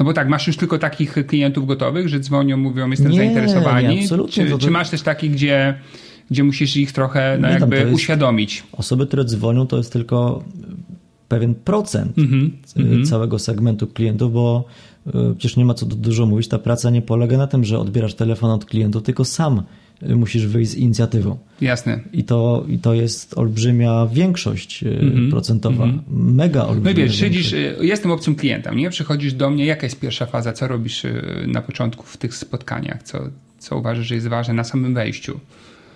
No bo tak, masz już tylko takich klientów gotowych, że dzwonią, mówią, jestem Nie, zainteresowani. nie, absolutnie, czy, to- to- czy masz też takich, gdzie, gdzie musisz ich trochę no tam jakby jest- uświadomić? Osoby, które dzwonią, to jest tylko pewien procent Mhm, y, całego segmentu klientów, bo y, przecież nie ma co dużo mówić. Ta praca nie polega na tym, że odbierasz telefon od klientów, tylko sam musisz wyjść z inicjatywą. Jasne. I to, i to jest olbrzymia większość y, procentowa. Mega No i olbrzymia wiesz, większość. siedzisz, y, jestem obcym klientem, nie? Przychodzisz do mnie, jaka jest pierwsza faza, co robisz y, na początku w tych spotkaniach, co, co uważasz, że jest ważne na samym wejściu?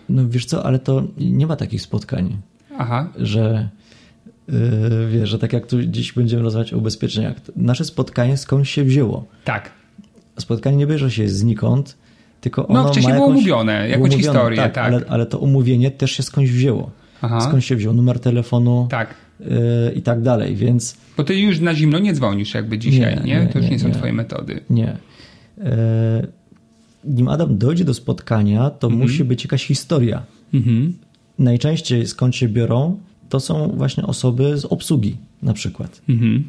No wiesz co, ale to nie ma takich spotkań. Aha, że yy, wiesz, że tak jak tu dziś będziemy rozmawiać o ubezpieczeniach, nasze spotkanie skąd się wzięło? tak. Spotkanie nie bierze się znikąd, tylko ono No, wcześniej ma było jakąś, umówione, jakąś umówione, historię, tak, tak. Ale, ale to umówienie też się skądś wzięło. Aha. Skąd się wziął numer telefonu Tak. yy, i tak dalej, więc Bo ty już na zimno nie dzwonisz jakby dzisiaj, nie? Nie, nie, to już nie, nie, są twoje metody. nie. Yy, nim Adam dojdzie do spotkania, to Mhm. musi być jakaś historia. Mhm. najczęściej skąd się biorą, to są właśnie osoby z obsługi na przykład. Mhm.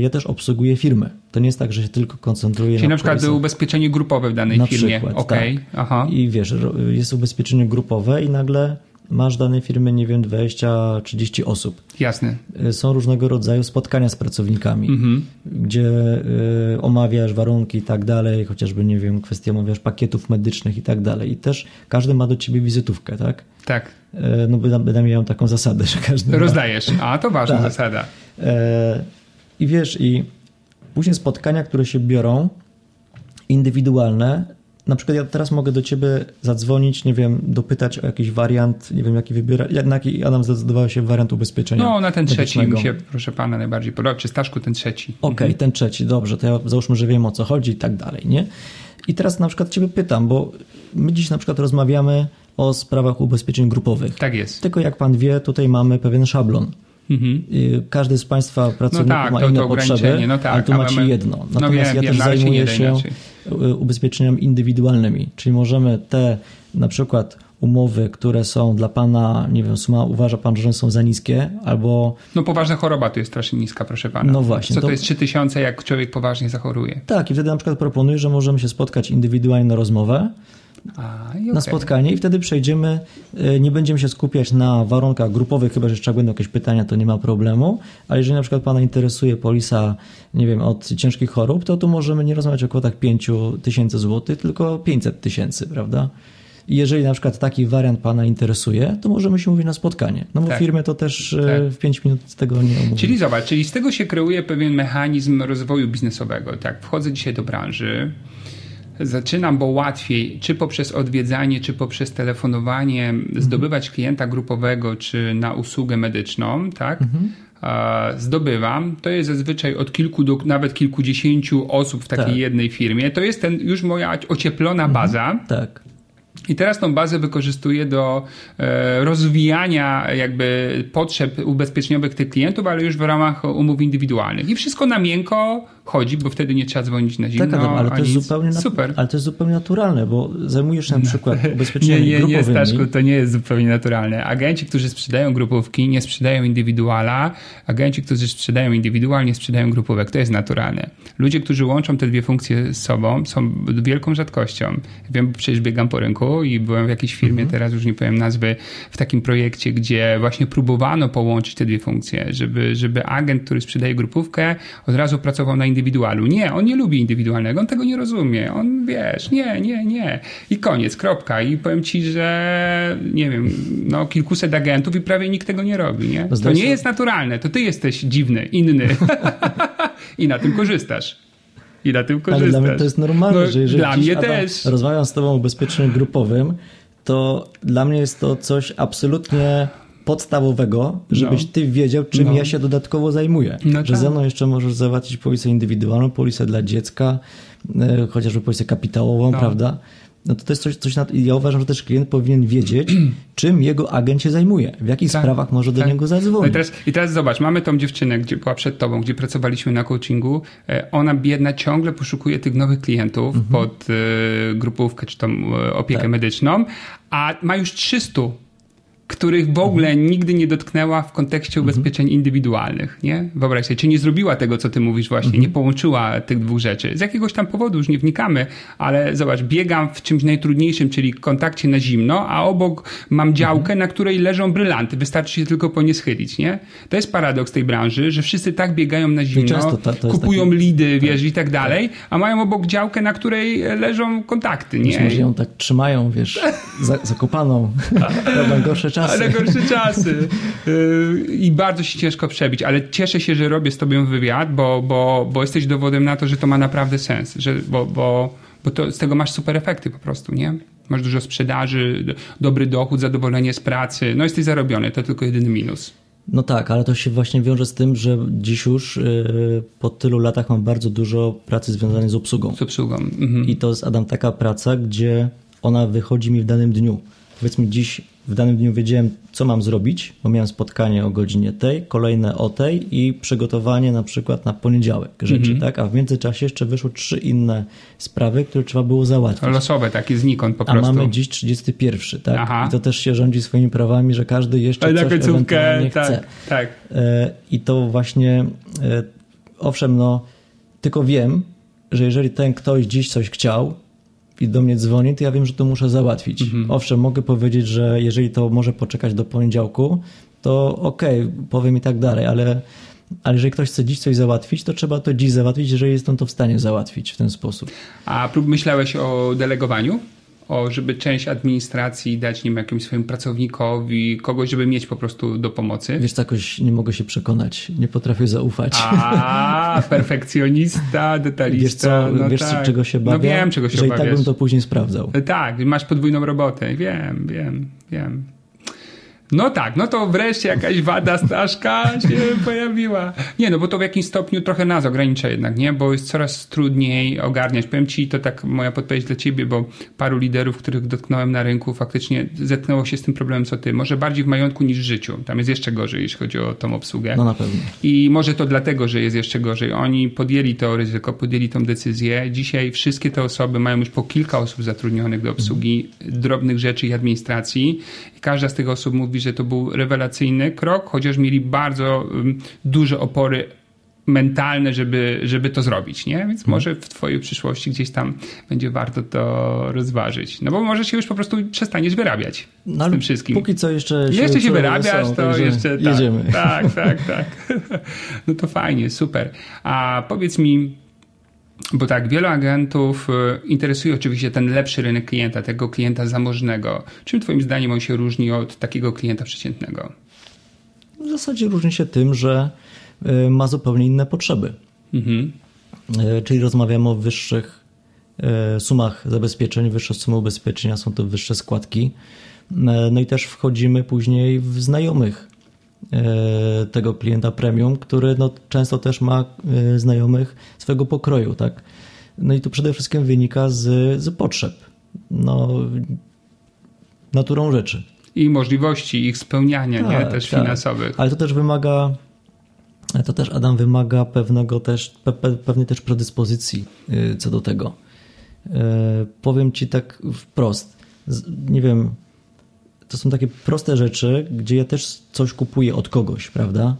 Ja też obsługuję firmy. To nie jest tak, że się tylko koncentruję Czyli na, na przykład policjach. ubezpieczenie grupowe w danej na firmie. Przykład, okay. tak. Aha. I wiesz, jest ubezpieczenie grupowe i nagle masz danej firmie, nie wiem, 20-30 osób. Jasne. Y, są różnego rodzaju spotkania z pracownikami, mhm. gdzie y, omawiasz warunki i tak dalej, chociażby, nie wiem, kwestie omawiasz pakietów medycznych i tak dalej. I też każdy ma do ciebie wizytówkę, tak? Tak. Y, no bynajmniej miał taką zasadę, że każdy Rozdajesz, ma... a to ważna tak. zasada. I wiesz, i później spotkania, które się biorą, indywidualne, na przykład ja teraz mogę do ciebie zadzwonić, nie wiem, dopytać o jakiś wariant, nie wiem, jaki wybiera, na jaki Adam zdecydował się wariant ubezpieczenia No, na ten trzeci mi się, proszę pana, najbardziej podoba. Czy Staszku ten trzeci? Okej, okay, mhm. ten trzeci, dobrze, to ja załóżmy, że wiem o co chodzi i tak dalej, nie? I teraz na przykład ciebie pytam, bo my dziś na przykład rozmawiamy o sprawach ubezpieczeń grupowych. Tak jest. Tylko jak pan wie, tutaj mamy pewien szablon. Mhm. Każdy z Państwa pracowników no tak, ma inne potrzeby, no tak, ale tu macie my... jedno. No Natomiast no wiem, ja też zajmuję się y, ubezpieczeniami indywidualnymi, czyli możemy te na przykład umowy, które są dla Pana, nie wiem, suma uważa Pan, że są za niskie, albo... No poważna choroba tu jest strasznie niska, proszę Pana. No właśnie. Co to, to jest 3000, jak człowiek poważnie zachoruje? Tak, i wtedy na przykład proponuję, że możemy się spotkać indywidualnie na rozmowę, a, okay. na spotkanie i wtedy przejdziemy, e, nie będziemy się skupiać na warunkach grupowych, chyba że jeszcze będą jakieś pytania, to nie ma problemu, ale jeżeli na przykład Pana interesuje polisa, nie wiem, od ciężkich chorób, to tu możemy nie rozmawiać o kwotach 5 tysięcy złotych, tylko 500 tysięcy, prawda? I jeżeli na przykład taki wariant Pana interesuje, to możemy się mówić na spotkanie. No bo tak. firmę to też e, tak. w 5 minut z tego nie omówimy. Czyli zobacz, czyli z tego się kreuje pewien mechanizm rozwoju biznesowego. Tak, wchodzę dzisiaj do branży, zaczynam, bo łatwiej, czy poprzez odwiedzanie, czy poprzez telefonowanie, mhm. zdobywać klienta grupowego, czy na usługę medyczną, tak? Mhm. Zdobywam, to jest zazwyczaj od kilku do nawet kilkudziesięciu osób w takiej tak. jednej firmie. To jest ten już moja ocieplona mhm. baza. Tak. I teraz tą bazę wykorzystuję do e, rozwijania jakby potrzeb ubezpieczeniowych tych klientów, ale już w ramach umów indywidualnych. I wszystko na miękko chodzi, bo wtedy nie trzeba dzwonić na zimno. Tak, Adam, ale, to jest zupełnie Super. ale to jest zupełnie naturalne, bo zajmujesz na przykład ubezpieczeniami nie, nie, nie, Staszku, to nie jest zupełnie naturalne. Agenci, którzy sprzedają grupówki, nie sprzedają indywiduala. Agenci, którzy sprzedają indywidualnie, sprzedają grupówek. To jest naturalne. Ludzie, którzy łączą te dwie funkcje z sobą, są wielką rzadkością. Wiem, bo przecież biegam po rynku i byłem w jakiejś firmie, mhm. teraz już nie powiem nazwy, w takim projekcie, gdzie właśnie próbowano połączyć te dwie funkcje, żeby, żeby agent, który sprzedaje grupówkę, od razu pracował na indywidualnie indywidualu. Nie, on nie lubi indywidualnego, on tego nie rozumie. On, wiesz, nie, nie, nie. I koniec, kropka. I powiem ci, że nie wiem, no kilkuset agentów i prawie nikt tego nie robi, nie? To nie jest naturalne, to ty jesteś dziwny, inny. I na tym korzystasz. I na tym korzystasz. Ale dla mnie to jest normalne, no, że jeżeli dla mnie też. rozmawiam z tobą o ubezpieczeniu grupowym, to dla mnie jest to coś absolutnie podstawowego, żebyś no. ty wiedział, czym no. ja się dodatkowo zajmuję. No że tak. ze mną jeszcze możesz załatwić polisę indywidualną, polisę dla dziecka, e, chociażby polisę kapitałową, no. prawda? No to, to jest coś, coś na, ja uważam, że też klient powinien wiedzieć, czym jego agent się zajmuje, w jakich tak, sprawach może tak. do niego zadzwonić. No i, teraz, I teraz zobacz, mamy tą dziewczynę, gdzie była przed tobą, gdzie pracowaliśmy na coachingu. E, ona biedna ciągle poszukuje tych nowych klientów mhm. pod y, grupówkę czy tą opiekę tak. medyczną, a ma już 300 których w ogóle mhm. nigdy nie dotknęła w kontekście mhm. ubezpieczeń indywidualnych, nie? Wyobraź sobie, czy nie zrobiła tego, co ty mówisz właśnie, mhm. nie połączyła tych dwóch rzeczy. Z jakiegoś tam powodu już nie wnikamy, ale zobacz, biegam w czymś najtrudniejszym, czyli kontakcie na zimno, a obok mam działkę, na której leżą brylanty. Wystarczy się tylko po nie schylić, nie? To jest paradoks tej branży, że wszyscy tak biegają na zimno, kupują lidy, wiesz, tak. i tak dalej, a mają obok działkę, na której leżą kontakty, nie? Może ją tak trzymają, wiesz, zakopaną. Robią gorsze czasy. Ale gorsze czasy. Y, I bardzo się ciężko przebić, ale cieszę się, że robię z tobą wywiad, bo, bo, bo jesteś dowodem na to, że to ma naprawdę sens, że, bo, bo, bo to, z tego masz super efekty po prostu, nie? Masz dużo sprzedaży, dobry dochód, zadowolenie z pracy, no jesteś zarobiony, to tylko jedyny minus. No tak, ale to się właśnie wiąże z tym, że dziś już yy, po tylu latach mam bardzo dużo pracy związanej z obsługą. Z obsługą. Mhm. I to jest, Adam, taka praca, gdzie ona wychodzi mi w danym dniu. Powiedzmy dziś w danym dniu wiedziałem, co mam zrobić, bo miałem spotkanie o godzinie tej, kolejne o tej i przygotowanie na przykład na poniedziałek rzeczy, Mhm. tak? A w międzyczasie jeszcze wyszły trzy inne sprawy, które trzeba było załatwić. Losowe, takie znikąd po A prostu. mamy dziś 31, tak? Aha. I to też się rządzi swoimi prawami, że każdy jeszcze Ale na coś końcówkę, ewentualnie chce. tak, tak. E, I to właśnie, e, owszem, no, tylko wiem, że jeżeli ten ktoś dziś coś chciał i do mnie dzwoni, to ja wiem, że to muszę załatwić. Mhm. Owszem, mogę powiedzieć, że jeżeli to może poczekać do poniedziałku, to okej, powiem i tak dalej, ale, ale jeżeli ktoś chce dziś coś załatwić, to trzeba to dziś załatwić, jeżeli jestem to w stanie załatwić w ten sposób. A prób myślałeś o delegowaniu? O, żeby część administracji dać nim jakimś swoim pracownikowi, kogoś, żeby mieć po prostu do pomocy? Wiesz, jakoś nie mogę się przekonać, nie potrafię zaufać. A, perfekcjonista, detalista. Wiesz co, no wiesz tak. czego się bawię? No wiem, czego się Że i tak bym to później sprawdzał. Tak, masz podwójną robotę. Wiem, wiem, wiem. No tak, no to wreszcie jakaś wada Staszka się pojawiła. Nie, no bo to w jakimś stopniu trochę nas ogranicza jednak, nie? Bo jest coraz trudniej ogarniać. Powiem ci, to tak moja podpowiedź dla ciebie, bo paru liderów, których dotknąłem na rynku, faktycznie zetknęło się z tym problemem co ty. Może bardziej w majątku niż w życiu. Tam jest jeszcze gorzej, jeśli chodzi o tą obsługę. No na pewno. I może to dlatego, że jest jeszcze gorzej. Oni podjęli to ryzyko, podjęli tą decyzję. Dzisiaj wszystkie te osoby mają już po kilka osób zatrudnionych do obsługi drobnych rzeczy i administracji. I każda z tych osób mówi, że to był rewelacyjny krok, chociaż mieli bardzo duże opory mentalne, żeby, żeby to zrobić, nie? Więc może w twojej przyszłości gdzieś tam będzie warto to rozważyć. No bo może się już po prostu przestaniesz wyrabiać No, z tym wszystkim. Póki co jeszcze się, Jeszcze się wyrabiasz, są, to jeszcze tak, jedziemy. Tak, tak, tak. No to fajnie, super. A powiedz mi, bo tak, wielu agentów y, interesuje oczywiście ten lepszy rynek klienta, tego klienta zamożnego. Czym twoim zdaniem on się różni od takiego klienta przeciętnego? W zasadzie różni się tym, że y, ma zupełnie inne potrzeby. Mhm. Y, Czyli rozmawiamy o wyższych sumach zabezpieczeń, wyższe sumy ubezpieczenia, są to wyższe składki. No i też wchodzimy później w znajomych tego klienta premium, który no, często też ma y, znajomych swego pokroju, tak? No i to przede wszystkim wynika z, z potrzeb. No, naturą rzeczy. I możliwości ich spełniania, nie? Tak, Też tak. finansowych. Ale to też wymaga, to też Adam wymaga pewnego też, pe, pe, pewnej też predyspozycji y, co do tego. Y, Powiem ci tak wprost. Nie wiem, to są takie proste rzeczy, gdzie ja też coś kupuję od kogoś, prawda?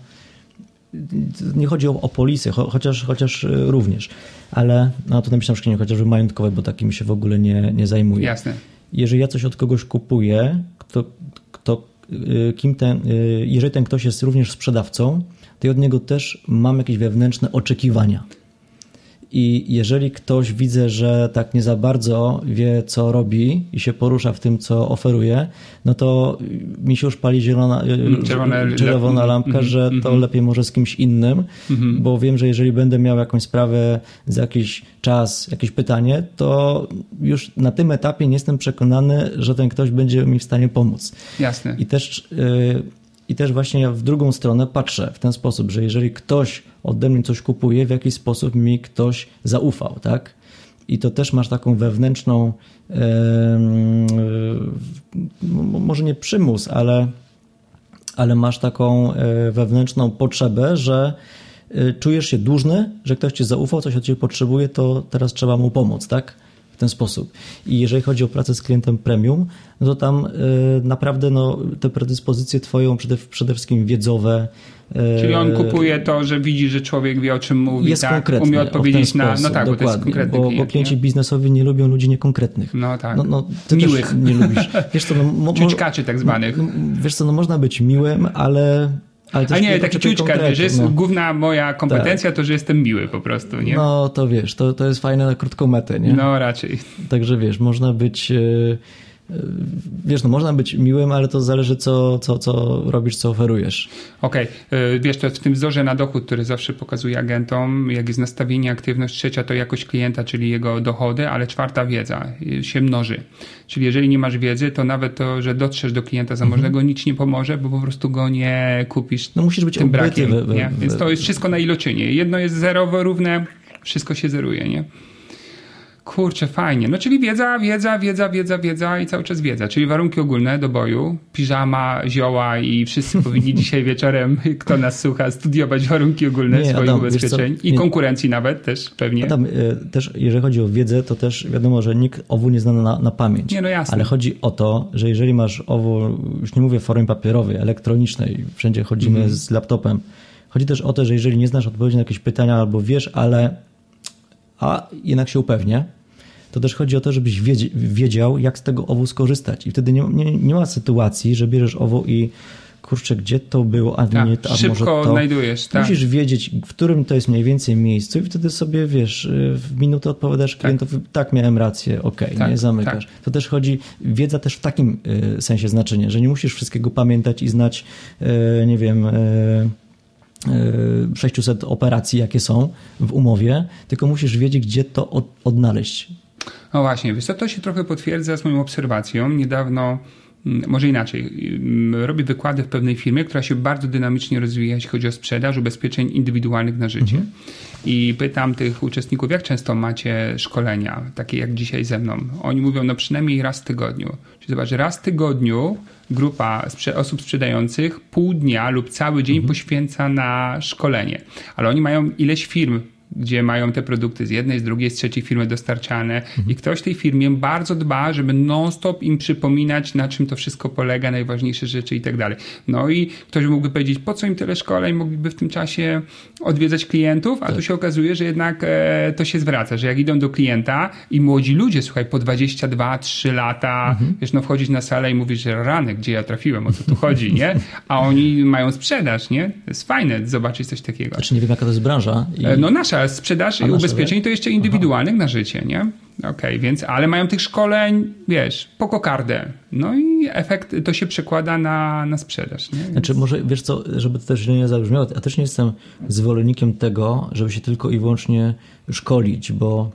Nie chodzi o, o polisy, cho, chociaż, chociaż y, również, ale no to napisałem, że nie chociażby majątkowe, bo takim się w ogóle nie, nie zajmuję Jasne. jeżeli ja coś od kogoś kupuję, y, kim ten, y, jeżeli ten ktoś jest również sprzedawcą, to ja od niego też mam jakieś wewnętrzne oczekiwania. I jeżeli ktoś widzę, że tak nie za bardzo wie, co robi i się porusza w tym, co oferuje, no to mi się już pali zielona, y, czerwone- czerwona le- lampka, że to mhm. lepiej może z kimś innym, bo wiem, że jeżeli będę miał jakąś sprawę za jakiś czas, jakieś pytanie, to już na tym etapie nie jestem przekonany, że ten ktoś będzie mi w stanie pomóc. Jasne. I też, yy, I też właśnie ja w drugą stronę patrzę w ten sposób, że jeżeli ktoś ode mnie coś kupuje, w jakiś sposób mi ktoś zaufał, tak? I to też masz taką wewnętrzną, yy, może nie przymus, ale, ale masz taką yy, wewnętrzną potrzebę, że yy, czujesz się dłużny, że ktoś ci zaufał, coś od ciebie potrzebuje, to teraz trzeba mu pomóc, tak? W ten sposób. I jeżeli chodzi o pracę z klientem premium, no to tam y, naprawdę no, te predyspozycje twoją przede, przede wszystkim wiedzowe. y, Czyli on kupuje to, że widzi, że człowiek wie o czym mówi, jest tak? konkretny. umie odpowiedzieć na. sposób, No tak, bo to jest konkretny bo, klient. bo klienci nie? biznesowi nie lubią ludzi niekonkretnych. No tak. No, no, ty Miłych. nie lubisz. Wiesz co, no, mo, mo, tak zwanych. no, wiesz co, no można być miłym, ale... ale A nie, taki ciućka, że jest no. główna moja kompetencja, to że jestem miły po prostu, nie? No, No to wiesz, to, to jest fajne na krótką metę, nie? raczej. Także wiesz, można być. e, Wiesz, no można być miłym, ale to zależy, co, co, co robisz, co oferujesz. Okej, y, wiesz, to w tym wzorze na dochód, który zawsze pokazuję agentom, jak jest nastawienie, aktywność, trzecia to jakość klienta, czyli jego dochody, ale czwarta wiedza y, się mnoży. Czyli jeżeli nie masz wiedzy, to nawet to, że dotrzesz do klienta zamożnego, nic ci nie pomoże, bo po prostu go nie kupisz No musisz być tym brakiem. we- we- nie? Więc we- to jest wszystko na iloczynie. Jedno jest zerowo równe, wszystko się zeruje, nie? Kurczę, fajnie. No czyli wiedza, wiedza, wiedza, wiedza, wiedza i cały czas wiedza. Czyli warunki ogólne do boju, piżama, zioła i wszyscy powinni dzisiaj wieczorem, kto nas słucha, studiować warunki ogólne Nie, swoich Adam, ubezpieczeń i Nie. konkurencji nawet też pewnie. Adam, y, też jeżeli chodzi o wiedzę, to też wiadomo, że nikt owu nie zna na, na pamięć. Nie, no jasne. Ale chodzi o to, że jeżeli masz owo, już nie mówię w formie papierowej, elektronicznej, wszędzie chodzimy Mhm. z laptopem, chodzi też o to, że jeżeli nie znasz odpowiedzi na jakieś pytania albo wiesz, ale a jednak się upewnię, to też chodzi o to, żebyś wiedział, jak z tego owu skorzystać. I wtedy nie, nie, nie ma sytuacji, że bierzesz owo i kurczę, gdzie to było, a Tak, nie to, a szybko może to. odnajdujesz, tak. Musisz wiedzieć, w którym to jest mniej więcej miejscu i wtedy sobie, wiesz, w minutę odpowiadasz klientowi, tak, miałem rację, okej, Tak, nie zamykasz. To też chodzi, wiedza też w takim y, sensie znaczenie, że nie musisz wszystkiego pamiętać i znać, y, nie wiem, y, y, 600 operacji, jakie są w umowie, tylko musisz wiedzieć, gdzie to od, odnaleźć. No właśnie, wiesz to się trochę potwierdza z moją obserwacją. Niedawno, mm, może inaczej, mm, robię wykłady w pewnej firmie, która się bardzo dynamicznie rozwija, jeśli chodzi o sprzedaż ubezpieczeń indywidualnych na życie. I pytam tych uczestników, jak często macie szkolenia, takie jak dzisiaj ze mną. Oni mówią, no przynajmniej raz w tygodniu. Czyli zobacz, raz w tygodniu grupa osób sprzedających pół dnia lub cały dzień poświęca na szkolenie. Ale oni mają ileś firm gdzie mają te produkty z jednej, z drugiej, z trzeciej firmy dostarczane i ktoś w tej firmie bardzo dba, żeby non-stop im przypominać, na czym to wszystko polega, najważniejsze rzeczy i tak dalej. No i ktoś mógłby powiedzieć, po co im tyle szkoleń, mogliby w tym czasie odwiedzać klientów, a tu się okazuje, że jednak e, to się zwraca, że jak idą do klienta i młodzi ludzie, słuchaj, po 22, 3 lata, wiesz, no wchodzić na salę i mówisz, że rany, gdzie ja trafiłem, o co tu chodzi, nie? A oni mają sprzedaż, nie? To jest fajne zobaczyć coś takiego. Znaczy nie wiem, jaka to jest branża. I... E, No nasza sprzedaż A nasza, ubezpieczeń to jeszcze indywidualnych na życie, nie? Okej, więc, ale mają tych szkoleń, wiesz, po kokardę. No i efekt to się przekłada na, na sprzedaż, nie? Znaczy, może wiesz co, żeby to też źle nie zabrzmiało, ja też nie jestem zwolennikiem tego, żeby się tylko i wyłącznie szkolić, bo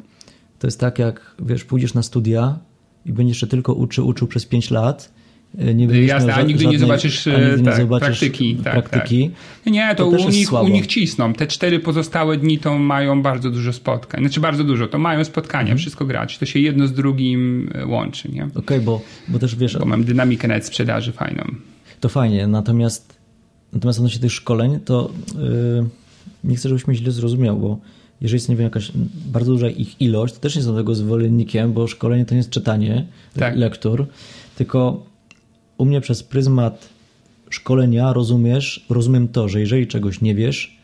to jest tak, jak wiesz, pójdziesz na studia i będziesz się tylko uczył, uczył przez 5 lat. E, Nie będziesz Jasne, a nigdy nie żadnej- zobaczysz, a nigdy e, nie tak, zobaczysz praktyki, tak, praktyki. Nie, to, To u, nich, u nich cisną. Te cztery pozostałe dni to mają bardzo dużo spotkań. Znaczy bardzo dużo, to mają spotkania, Mhm. wszystko grać. To się jedno z drugim e, łączy, nie? Okej, bo, bo też wiesz, Bo mam dynamikę nawet sprzedaży fajną. To fajnie, natomiast natomiast odnośnie tych szkoleń, to yy, nie chcę, żebyś mnie źle zrozumiał, bo jeżeli jest, nie wiem, jakaś bardzo duża ich ilość, to też nie jestem tego zwolennikiem, bo szkolenie to nie jest czytanie Tak. lektur, tylko u mnie przez pryzmat szkolenia rozumiesz, rozumiem to, że jeżeli czegoś nie wiesz,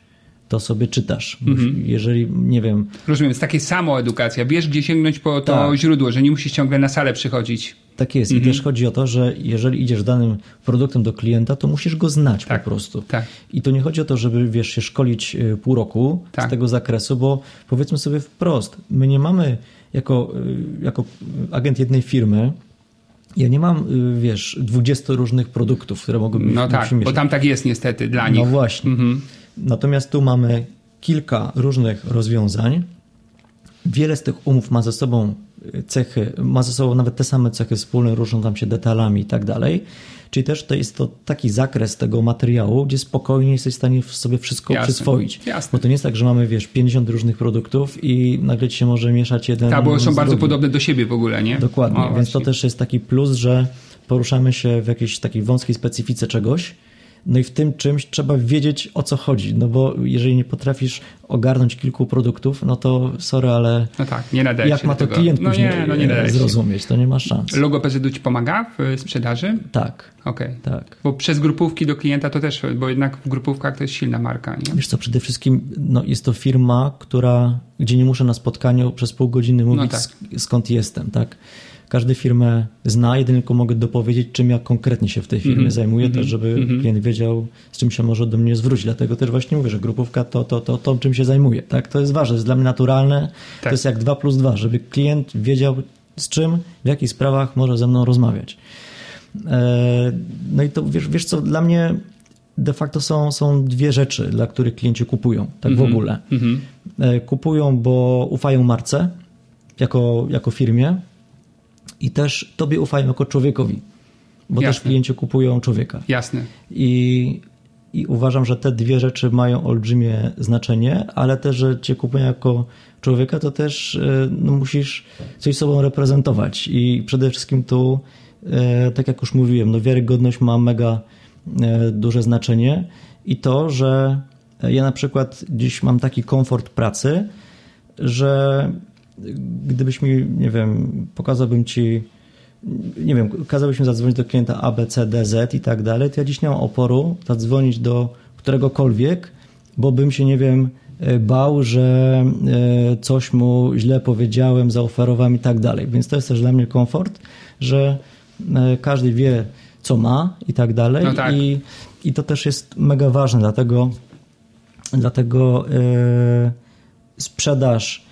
to sobie czytasz. Mhm. Jeżeli, nie wiem, Rozumiem, jest takie samo edukacja. Wiesz, gdzie sięgnąć po to Tak. źródło, że nie musisz ciągle na salę przychodzić. tak jest. Mhm. I też chodzi o to, że jeżeli idziesz danym produktem do klienta, to musisz go znać Tak, po prostu. tak. I to nie chodzi o to, żeby wiesz, się szkolić y, pół roku Tak. z tego zakresu, bo powiedzmy sobie wprost, my nie mamy jako, y, jako agent jednej firmy, ja nie mam, y, wiesz, 20 różnych produktów, które mogłyby No tak, bo tam tak jest niestety dla nich. No właśnie. Mhm. Natomiast tu mamy kilka różnych rozwiązań. Wiele z tych umów ma ze sobą cechy, ma ze sobą nawet te same cechy wspólne, różnią tam się detalami i tak dalej. Czyli też to jest to taki zakres tego materiału, gdzie spokojnie jesteś w stanie sobie wszystko Jasne, przyswoić. jasne. Bo to nie jest tak, że mamy, wiesz, 50 różnych produktów i nagle ci się może mieszać jeden Tak, bo są bardzo podobne do siebie w ogóle, nie? Dokładnie, O, więc to też jest taki plus, że poruszamy się w jakiejś takiej wąskiej specyfice czegoś. No i w tym czymś trzeba wiedzieć o co chodzi, no bo jeżeli nie potrafisz ogarnąć kilku produktów, no to sorry, ale No tak, nie nadaje jak ma to tego. klient no później nie, no nie nadaje zrozumieć, to nie ma szans. Logo PZU ci pomaga w y, sprzedaży? Tak, Okej. tak. Bo przez grupówki do klienta to też, bo jednak w grupówkach to jest silna marka, nie? Wiesz co, przede wszystkim no, jest to firma, która, gdzie nie muszę na spotkaniu przez pół godziny mówić tak. sk- skąd jestem, tak? Każdy firmę zna, jedynie tylko mogę dopowiedzieć, czym ja konkretnie się w tej firmie Mhm. zajmuję, też żeby klient wiedział, z czym się może do mnie zwrócić. Dlatego też właśnie mówię, że grupówka to, to, to, to czym się zajmuję, tak? To jest ważne, to jest dla mnie naturalne, to Tak. jest jak 2 plus 2, żeby klient wiedział z czym, w jakich sprawach może ze mną rozmawiać. E, No i to wiesz, wiesz co, dla mnie de facto są, są dwie rzeczy, dla których klienci kupują, tak w ogóle. Mhm. E, Kupują, bo ufają marce jako, jako firmie i też tobie ufają jako człowiekowi, bo Jasne. też klienci kupują człowieka. Jasne. I, i uważam, że te dwie rzeczy mają olbrzymie znaczenie, ale też, że cię kupują jako człowieka, to też e, no, musisz coś sobą reprezentować i przede wszystkim tu, e, tak jak już mówiłem, no, wiarygodność ma mega e, duże znaczenie i to, że ja na przykład dziś mam taki komfort pracy, że gdybyś mi, nie wiem, pokazałbym ci nie wiem, kazałbyś mi zadzwonić do klienta A, B, C, D, Z i tak dalej, to ja dziś nie mam oporu zadzwonić do któregokolwiek, bo bym się, nie wiem, e, bał, że e, coś mu źle powiedziałem, zaoferowałem i tak dalej. Więc to jest też dla mnie komfort, że e, każdy wie, co ma i tak dalej. No tak. I, I to też jest mega ważne, dlatego, dlatego yy, sprzedaż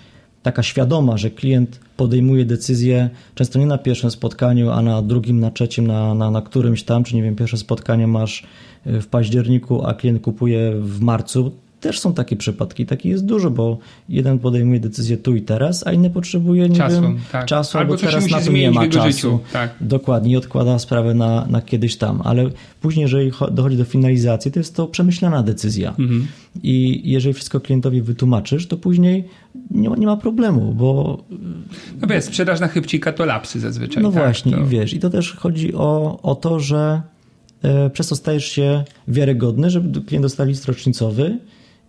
taka świadoma, że klient podejmuje decyzję często nie na pierwszym spotkaniu, a na drugim, na trzecim, na, na, na którymś tam, czy nie wiem, pierwsze spotkanie masz w październiku, a klient kupuje w marcu, też są takie przypadki, takich jest dużo, bo jeden podejmuje decyzję tu i teraz, a inny potrzebuje nie czasu, wiem, tak. czasu albo, teraz na to nie ma czasu. Życiu, tak. Dokładnie, i odkłada sprawę na, na kiedyś tam, ale później, jeżeli dochodzi do finalizacji, to jest to przemyślana decyzja. Mhm. I jeżeli wszystko klientowi wytłumaczysz, to później nie ma, nie ma problemu, bo... No wiesz, sprzedaż na chybcika to lapsy zazwyczaj. No tak, właśnie, to... i wiesz, i to też chodzi o, o to, że e, przez to stajesz się wiarygodny, żeby klient dostał list rocznicowy,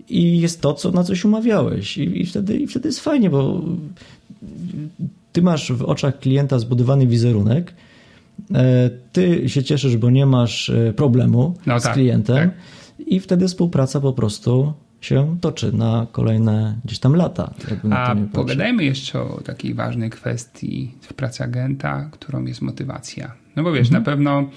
i jest to, co, na coś umawiałeś. I, i, wtedy, I wtedy jest fajnie, bo ty masz w oczach klienta zbudowany wizerunek, e, ty się cieszysz, bo nie masz e, problemu no z tak, klientem tak. i wtedy współpraca po prostu się toczy na kolejne gdzieś tam lata. A pogadajmy jeszcze o takiej ważnej kwestii w pracy agenta, którą jest motywacja. No bo wiesz, mhm. na pewno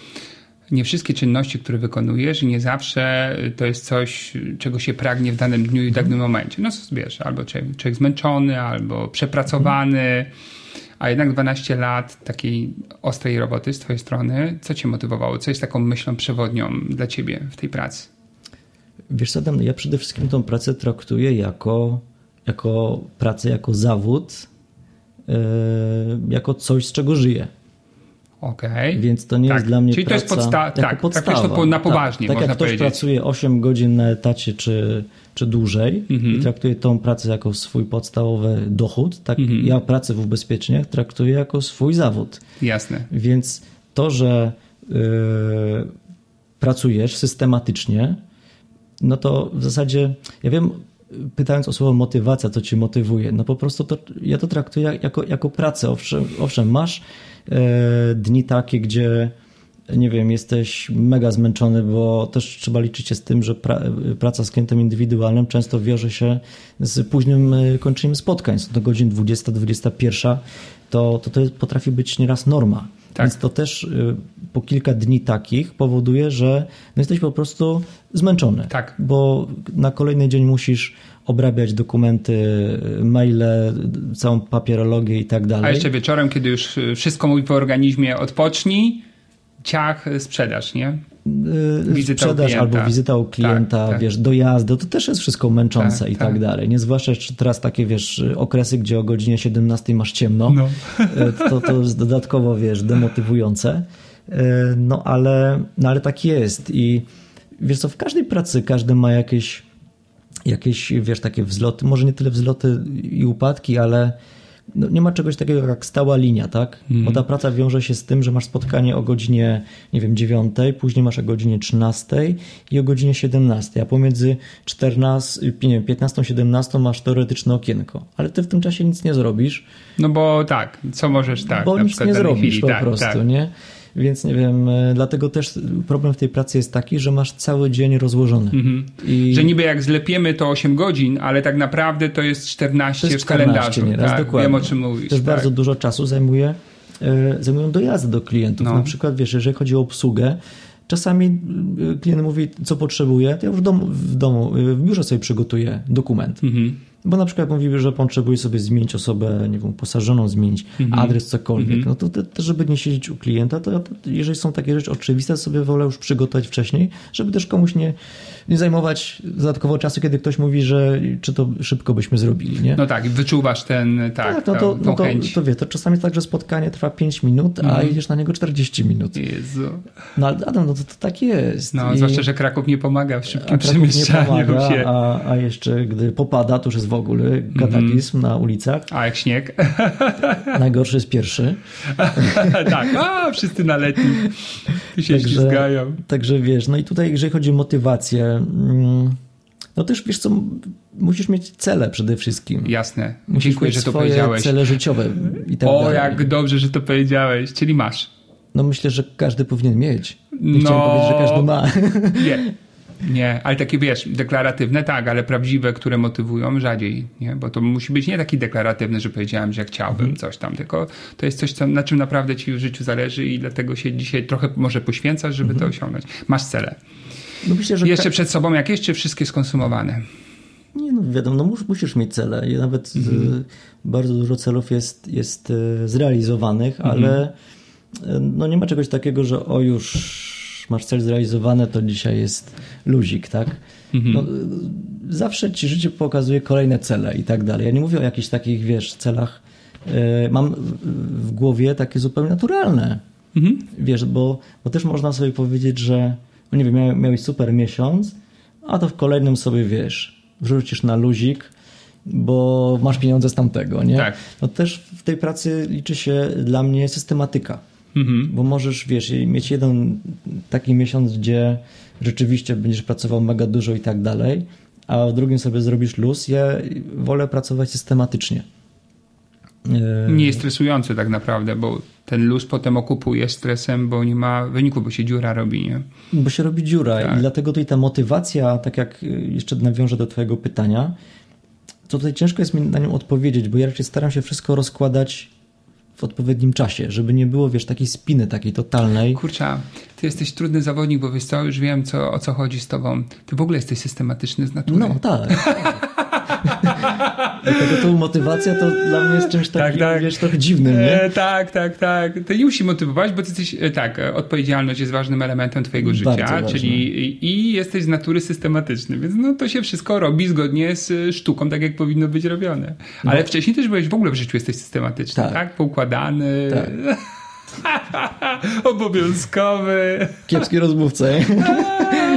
nie wszystkie czynności, które wykonujesz, nie zawsze to jest coś, czego się pragnie w danym dniu i w danym momencie. No wiesz, albo człowiek, człowiek zmęczony, albo przepracowany, a jednak 12 lat takiej ostrej roboty z twojej strony, co cię motywowało? Co jest taką myślą przewodnią dla ciebie w tej pracy? Wiesz co, ja przede wszystkim tą pracę traktuję jako, jako pracę, jako zawód, yy, jako coś, z czego żyję. Okay. Więc to nie tak. jest dla mnie Czyli praca to jest podsta- tak, podstawa. to na poważnie, tak, tak jak ktoś pracuje 8 godzin na etacie czy, czy dłużej mhm. i traktuje tą pracę jako swój podstawowy dochód, tak mhm. ja pracę w ubezpieczeniach traktuję jako swój zawód. Jasne. Więc to, że yy, pracujesz systematycznie, no to w zasadzie, ja wiem, pytając o słowo motywacja, co cię motywuje, no po prostu to, ja to traktuję jako, jako pracę. Owszem, owszem masz dni takie, gdzie nie wiem, jesteś mega zmęczony, bo też trzeba liczyć się z tym, że pra, praca z klientem indywidualnym często wiąże się z późnym e, kończeniem spotkań. Są to godzin 20-21, to, to to potrafi być nieraz norma. Tak. Więc to też e, po kilka dni takich powoduje, że no jesteś po prostu zmęczony. Tak. Bo na kolejny dzień musisz obrabiać dokumenty, maile, całą papierologię i tak dalej. A jeszcze wieczorem, kiedy już wszystko mówi po organizmie, odpocznij, ciach, sprzedaż, nie? Y, wizyta sprzedaż albo wizyta u klienta, tak, tak. wiesz, dojazdy, to też jest wszystko męczące tak, i tak, tak dalej. Nie zwłaszcza jeszcze teraz takie, wiesz, okresy, gdzie o godzinie 17 masz ciemno, no. Y, to, to jest dodatkowo, wiesz, demotywujące. Y, no ale, no ale tak jest i wiesz co, w każdej pracy każdy ma jakieś jakieś, wiesz, takie wzloty, może nie tyle wzloty i upadki, ale no nie ma czegoś takiego jak stała linia, tak? Mm. Bo ta praca wiąże się z tym, że masz spotkanie o godzinie, nie wiem, 9, później masz o godzinie 13 i o godzinie 17, a pomiędzy 14, nie wiem, 15, 17 masz teoretyczne okienko, ale ty w tym czasie nic nie zrobisz. No bo tak, co możesz tak? Bo nic nie zrobisz chwili, po tak, prostu, tak. nie? Więc nie wiem, e, dlatego też problem w tej pracy jest taki, że masz cały dzień rozłożony. Mhm. I... Że niby jak zlepiemy to 8 godzin, ale tak naprawdę to jest 14, to jest 14 w kalendarzu. Nieraz, tak, dokładnie. Wiem o czym mówisz. Też tak. bardzo dużo czasu zajmuje, e, zajmują dojazdy do klientów. No. Na przykład wiesz, jeżeli chodzi o obsługę, Czasami e, klient mówi, co potrzebuje, to ja już w domu, w, domu, w biurze sobie przygotuję dokument. Mhm. Bo na przykład mówiły, że potrzebuje sobie zmienić osobę, nie wiem, uposażoną, zmienić Mhm. adres, cokolwiek. No to, to, żeby nie siedzieć u klienta, to, to jeżeli są takie rzeczy oczywiste, sobie wolę już przygotować wcześniej, żeby też komuś nie, nie zajmować dodatkowo czasu, kiedy ktoś mówi, że czy to szybko byśmy zrobili, nie? No tak, wyczuwasz ten, tak, tak, no to, tą, no tą to, chęć. to wie, to czasami tak, że spotkanie trwa 5 minut, a Mhm. idziesz na niego 40 minut. Jezu. No ale Adam, no to, to tak jest. No, I- zwłaszcza, że Kraków nie pomaga w a szybkim nie przemieszczaniu pomaga, się. a, a jeszcze gdy popada, to już jest w ogóle kataklizm na ulicach. A jak śnieg? Najgorszy jest pierwszy. tak, a wszyscy na letni. Tu się ślizgają. także wiesz, no i tutaj jeżeli chodzi o motywację, mm, no też wiesz co, musisz mieć cele przede wszystkim. Jasne. Musisz Dziękuję, mieć że to swoje powiedziałeś. cele życiowe i tak O, dalej. jak dobrze, że to powiedziałeś. Czyli masz. No myślę, że każdy powinien mieć. Nie No. chciałem powiedzieć, że każdy ma. Nie. Nie, ale takie wiesz, deklaratywne tak, ale prawdziwe, które motywują rzadziej, nie? Bo to musi być nie taki deklaratywny, że powiedziałem, że chciałbym Mhm. coś tam, tylko to jest coś, co, na czym naprawdę ci w życiu zależy i dlatego się dzisiaj trochę może poświęcasz, żeby Mhm. to osiągnąć. Masz cele. No myślę, że Jeszcze przed sobą jakieś, czy wszystkie skonsumowane? Nie, no wiadomo, no mus, musisz mieć cele. I nawet Mhm. y, bardzo dużo celów jest, jest y, zrealizowanych, Mhm. ale y, no nie ma czegoś takiego, że o już masz cel zrealizowany, to dzisiaj jest luzik, tak? Mhm. No, y, zawsze ci życie pokazuje kolejne cele i tak dalej. Ja nie mówię o jakichś takich, wiesz, celach. y, Mam w- w głowie takie zupełnie naturalne. Mhm. Wiesz, bo, bo też można sobie powiedzieć, że no nie wiem, miał, miałeś super miesiąc, a to w kolejnym sobie wiesz, wrzucisz na luzik, bo masz pieniądze z tamtego, nie? Tak. No też w tej pracy liczy się dla mnie systematyka, Mhm. bo możesz, wiesz, mieć jeden taki miesiąc, gdzie rzeczywiście będziesz pracował mega dużo i tak dalej, a w drugim sobie zrobisz luz. Ja wolę pracować systematycznie. E, Nie jest stresujący tak naprawdę, bo ten luz potem okupuje stresem, bo nie ma wyniku, bo się dziura robi, nie? Bo się robi dziura Tak. i dlatego tutaj ta motywacja, tak jak y, jeszcze nawiążę do twojego pytania, to tutaj ciężko jest mi na nią odpowiedzieć, bo ja raczej staram się wszystko rozkładać w odpowiednim czasie, żeby nie było, wiesz, takiej spiny, takiej totalnej. Kurczę, ty jesteś trudny zawodnik, bo wiesz co, już wiem co, o co chodzi z tobą. Ty w ogóle jesteś systematyczny z natury. No tak. Dlatego tą motywacja to dla mnie jest czymś takim, Tak, tak. wiesz, trochę dziwnym, nie? E, tak, tak, tak. To nie musi motywować, bo ty jesteś, e, tak, e, odpowiedzialność jest ważnym elementem twojego życia, czyli i, jesteś z natury systematyczny, więc no to się wszystko robi zgodnie z e, sztuką, tak jak powinno być robione. Ale wcześniej też byłeś w ogóle w życiu jesteś systematyczny, tak? Tak. Poukładany. Tak. Obowiązkowy. Kiepski rozmówca.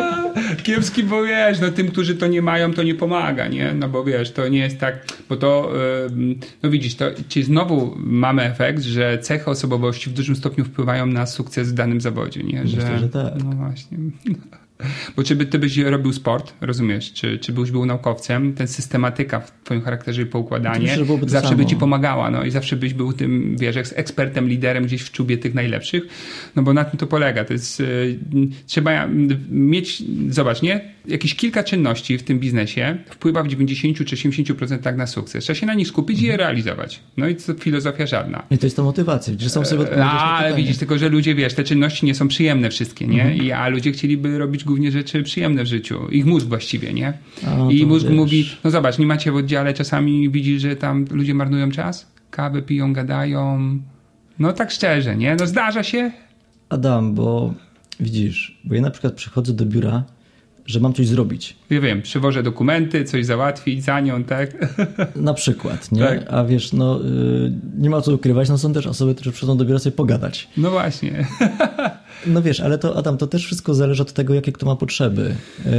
Kiepski, bo wiesz, no tym, którzy to nie mają, to nie pomaga, nie? No bo wiesz, to nie jest tak, bo to, no widzisz, to ci znowu mamy efekt, że cechy osobowości w dużym stopniu wpływają na sukces w danym zawodzie, nie? Myślę, że tak. No właśnie. Bo czy by, ty byś robił sport, rozumiesz, czy, czy byś był naukowcem, ten systematyka w twoim charakterze i poukładanie Myślę, zawsze by ci pomagała, no i zawsze byś był tym, wiesz, eks- ekspertem, liderem gdzieś w czubie tych najlepszych, no bo na tym to polega, to jest, y, trzeba mieć, zobacz, nie, jakieś kilka czynności w tym biznesie wpływa w 90 czy 80% na sukces, trzeba się na nich skupić i je realizować, no i to filozofia żadna. I to jest ta motywacja, że sam sobie na A, ale widzisz, tylko że ludzie, wiesz, te czynności nie są przyjemne wszystkie, nie? Mhm. I, a ludzie chcieliby robić głównie rzeczy przyjemne w życiu. Ich mózg właściwie, nie? A, I to mózg wiesz. mówi, no zobacz, nie macie w oddziale, czasami widzisz, że tam ludzie marnują czas? Kawę piją, gadają. No tak szczerze, nie? No zdarza się. Adam, bo widzisz, bo ja na przykład przychodzę do biura, że mam coś zrobić. Ja wiem, przywożę dokumenty, coś załatwić za nią, tak? Na przykład, nie? Tak. A wiesz, no y, nie ma co ukrywać, no są też osoby, które przychodzą do biura sobie pogadać. No właśnie. No wiesz, ale to Adam, to też wszystko zależy od tego, jakie kto ma potrzeby.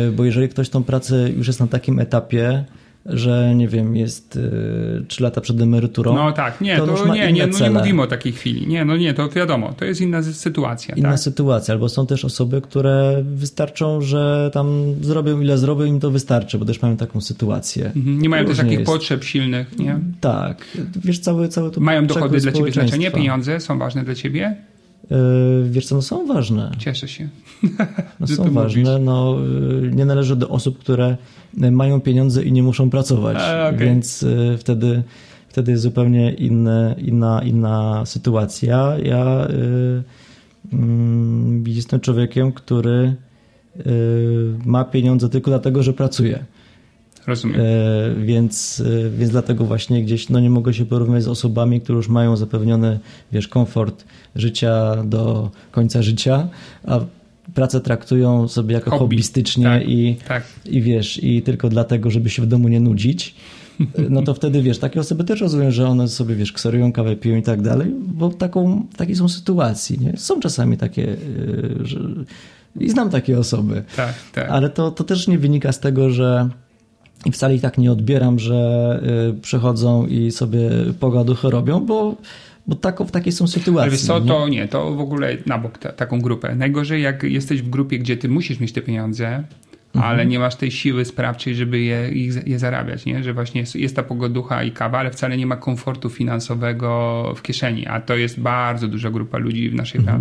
Y, Bo jeżeli ktoś tą pracę już jest na takim etapie, że nie wiem, jest y, 3 lata przed emeryturą. No tak, nie, to to, nie, nie, no nie mówimy o takiej chwili. Nie, no nie, to wiadomo, to jest inna sytuacja, Inna tak? sytuacja, albo są też osoby, które wystarczą, że tam zrobią ile zrobią, im to wystarczy, bo też mają taką sytuację. Mhm, Nie mają też Różnie takich jest. potrzeb silnych, nie? Tak, wiesz, całe, całe to Mają dochody dla ciebie znaczenie? Pieniądze są ważne dla ciebie? Yy, wiesz co, no są ważne. Cieszę się. No są ważne. mówisz. No, yy, nie należy do osób, które yy, mają pieniądze i nie muszą pracować. A, okej. Więc wtedy, wtedy jest zupełnie inne, inna, inna sytuacja. Ja yy, mm, jestem człowiekiem, który yy, ma pieniądze tylko dlatego, że pracuje. Rozumiem. E, więc, e, więc dlatego właśnie gdzieś no nie mogę się porównać z osobami, które już mają zapewniony, wiesz, komfort życia do końca życia, a pracę traktują sobie jako Hobby. hobbystycznie Tak, i, tak. i wiesz, i tylko dlatego, żeby się w domu nie nudzić. No to wtedy wiesz, takie osoby też rozumiem, że one sobie wiesz, kserują kawę, piją i tak dalej, bo taką, takie są sytuacje, nie? Są czasami takie, yy, że... i znam takie osoby. Tak, tak. Ale to, to też nie wynika z tego, że i wcale i tak nie odbieram, że y, przychodzą i sobie pogaduchy robią, bo, bo tako, w takiej są sytuacji. Ale co, to nie, to w ogóle na bok ta, taką grupę. Najgorzej jak jesteś w grupie, gdzie ty musisz mieć te pieniądze, Mhm. ale nie masz tej siły sprawczej, żeby je, ich, je zarabiać, nie? Że właśnie jest, jest ta pogoducha i kawa, ale wcale nie ma komfortu finansowego w kieszeni, a to jest bardzo duża grupa ludzi w naszej Mhm.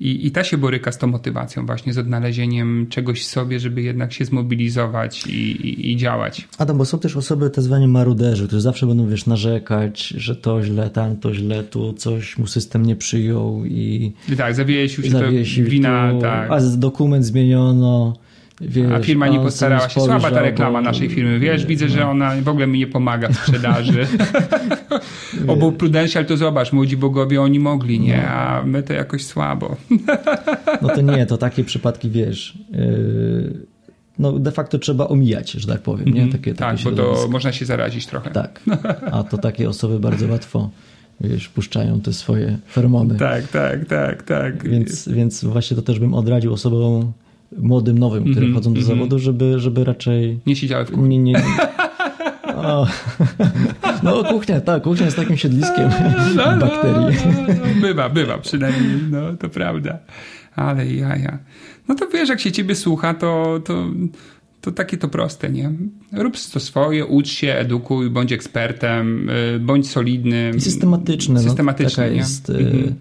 I, I ta się boryka z tą motywacją, właśnie z odnalezieniem czegoś w sobie, żeby jednak się zmobilizować i, i, i działać. Adam, bo są też osoby tak zwani maruderzy, którzy zawsze będą, wiesz, narzekać, że to źle, tam to źle, tu coś mu system nie przyjął i I tak, zawiesił się zawiesił to wina, tu, tak. a dokument zmieniono. Wiesz, A firma nie postarała się. Słaba ta reklama naszej firmy. Wiesz, widzę, że ona w ogóle mi nie pomaga w sprzedaży. o, był Prudential, to zobacz, młodzi bogowie, oni mogli, nie? A my to jakoś słabo. No to nie, to takie przypadki, wiesz, yy, no de facto trzeba omijać, że tak powiem, nie? Takie, tak, takie bo to środowisko. można się zarazić trochę. Tak, a to takie osoby bardzo łatwo, wiesz, puszczają te swoje fermony. tak, tak, tak. tak. Więc, więc właśnie to też bym odradził osobom młodym, nowym, które Mhm, wchodzą do mhm. zawodu, żeby, żeby raczej Nie siedziały w kuchni. nie, nie, o. No kuchnia, tak, kuchnia jest takim siedliskiem bakterii. Bywa, bywa przynajmniej, no to prawda. Ale jaja. No to wiesz, jak się ciebie słucha, to, to, to takie to proste, nie? Rób to swoje, ucz się, edukuj, bądź ekspertem, y, bądź solidnym. I systematyczne. Systematyczne, no, taka nie? jest, e, Mhm.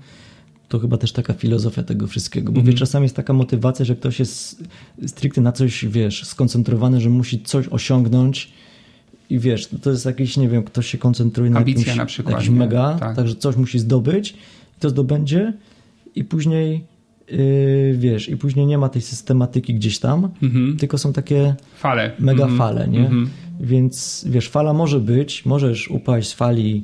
To chyba też taka filozofia tego wszystkiego. Bo wiesz, czasami jest taka motywacja, że ktoś jest stricte na coś, wiesz, skoncentrowany, że musi coś osiągnąć i wiesz, to jest jakiś, nie wiem, ktoś się koncentruje na Ambicja jakimś, na przykład, jakimś nie? mega, Tak. także coś musi zdobyć i to zdobędzie i później yy, wiesz, i później nie ma tej systematyki gdzieś tam, Mhm. tylko są takie Fale. mega Mhm. fale, nie? Mhm. Więc wiesz, fala może być, możesz upaść z fali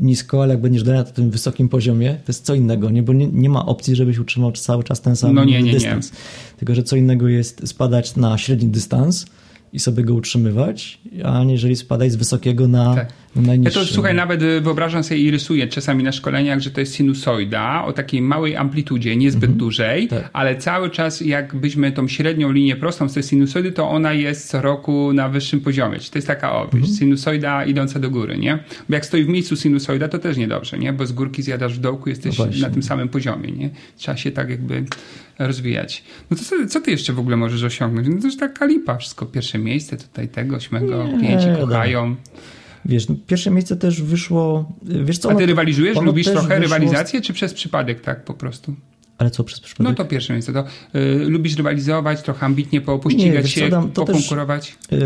nisko, ale jak będziesz dalej na tym wysokim poziomie, to jest co innego, nie? Bo nie, nie ma opcji, żebyś utrzymał cały czas ten sam No nie, nie, nie. dystans. Tylko, że co innego jest spadać na średni dystans i sobie go utrzymywać, a aniżeli spadać z wysokiego na, Tak. Na Ja to słuchaj, nawet y, wyobrażam sobie i rysuję czasami na szkoleniach, że to jest sinusoida o takiej małej amplitudzie, niezbyt dużej, Tak. ale cały czas jakbyśmy tą średnią linię prostą z tej sinusoidy, to ona jest co roku na wyższym poziomie. Czyli to jest taka o, wiesz, sinusoida idąca do góry, nie? Bo jak stoi w miejscu sinusoida, to też niedobrze, nie? Bo z górki zjadasz w dołku, jesteś No na tym samym poziomie, nie? Trzeba się tak jakby rozwijać. No to co, co ty jeszcze w ogóle możesz osiągnąć? No to już taka lipa, wszystko pierwsze miejsce tutaj tego, śmego, Nie, klienci dobra. Wiesz, no, pierwsze miejsce też wyszło, wiesz co? A ty rywalizujesz? Lubisz też trochę wyszło- rywalizację, czy przez przypadek tak po prostu? Ale co przez przypadek? No to pierwsze miejsce. To y, lubisz rywalizować, trochę ambitnie po- pościgać wiesz co, się, Adam, to też- pokonkurować? Y,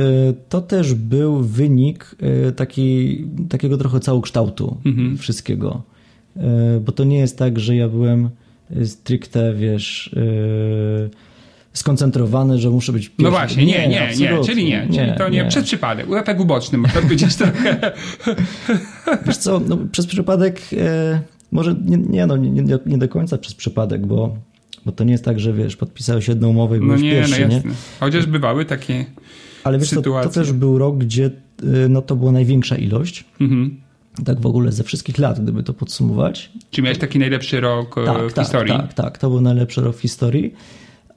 To też był wynik y, taki, takiego trochę całokształtu Mhm. wszystkiego. Y, Bo to nie jest tak, że ja byłem stricte, wiesz, y, skoncentrowany, że muszę być pierwszy. No właśnie, nie, nie, nie, absolutnie. czyli nie, czyli to nie, przez przypadek, efekt uboczny można powiedzieć trochę. Wiesz co, no, przez przypadek, e, może nie, nie, no, nie, nie, nie do końca przez przypadek, bo, bo to nie jest tak, że wiesz, podpisałeś jedną umowę i No byłeś nie, pierwszy, no nie? jasne. Chociaż bywały takie... Ale wiesz co, to sytuacje. też był rok, gdzie y, no, to była największa ilość, Mhm. tak w ogóle ze wszystkich lat, gdyby to podsumować. Czy miałeś taki najlepszy rok e, Tak, w tak, historii? tak, tak, to był najlepszy rok w historii.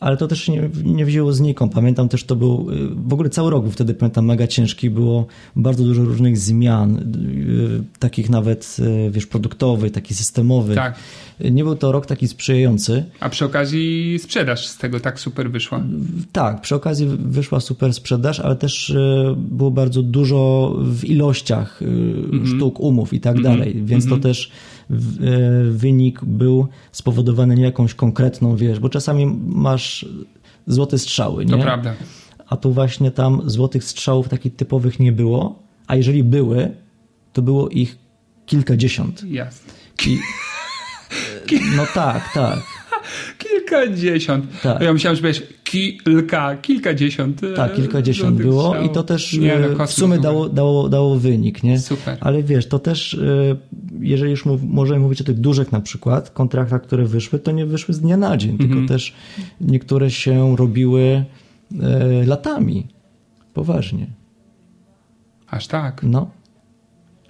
Ale to też nie, nie wzięło znikąd. Pamiętam też, to był y, w ogóle cały rok był wtedy, pamiętam, mega ciężki. Było bardzo dużo różnych zmian, y, takich nawet, y, wiesz, produktowych, takich systemowych. Tak. Nie był to rok taki sprzyjający. A przy okazji sprzedaż z tego tak super wyszła. Tak, przy okazji wyszła super sprzedaż, ale też było bardzo dużo w ilościach y, Mhm. sztuk, umów i tak dalej, więc to też w- y, wynik był spowodowany nie jakąś konkretną, wiesz, bo czasami masz złote strzały, To nie? prawda. A tu właśnie tam złotych strzałów takich typowych nie było, a jeżeli były, to było ich kilkadziesiąt. Jasne. I, no tak, tak. Kilkadziesiąt. Tak. Ja myślałem, że wiesz, kilka, kilkadziesiąt. E, tak, kilkadziesiąt było i to też nie, no, w sumie dało, dało, dało wynik, nie? Super. Ale wiesz, to też, jeżeli już mów, możemy mówić o tych dużych na przykład kontraktach, które wyszły, to nie wyszły z dnia na dzień, mhm. tylko też niektóre się robiły latami. Poważnie. Aż tak? No.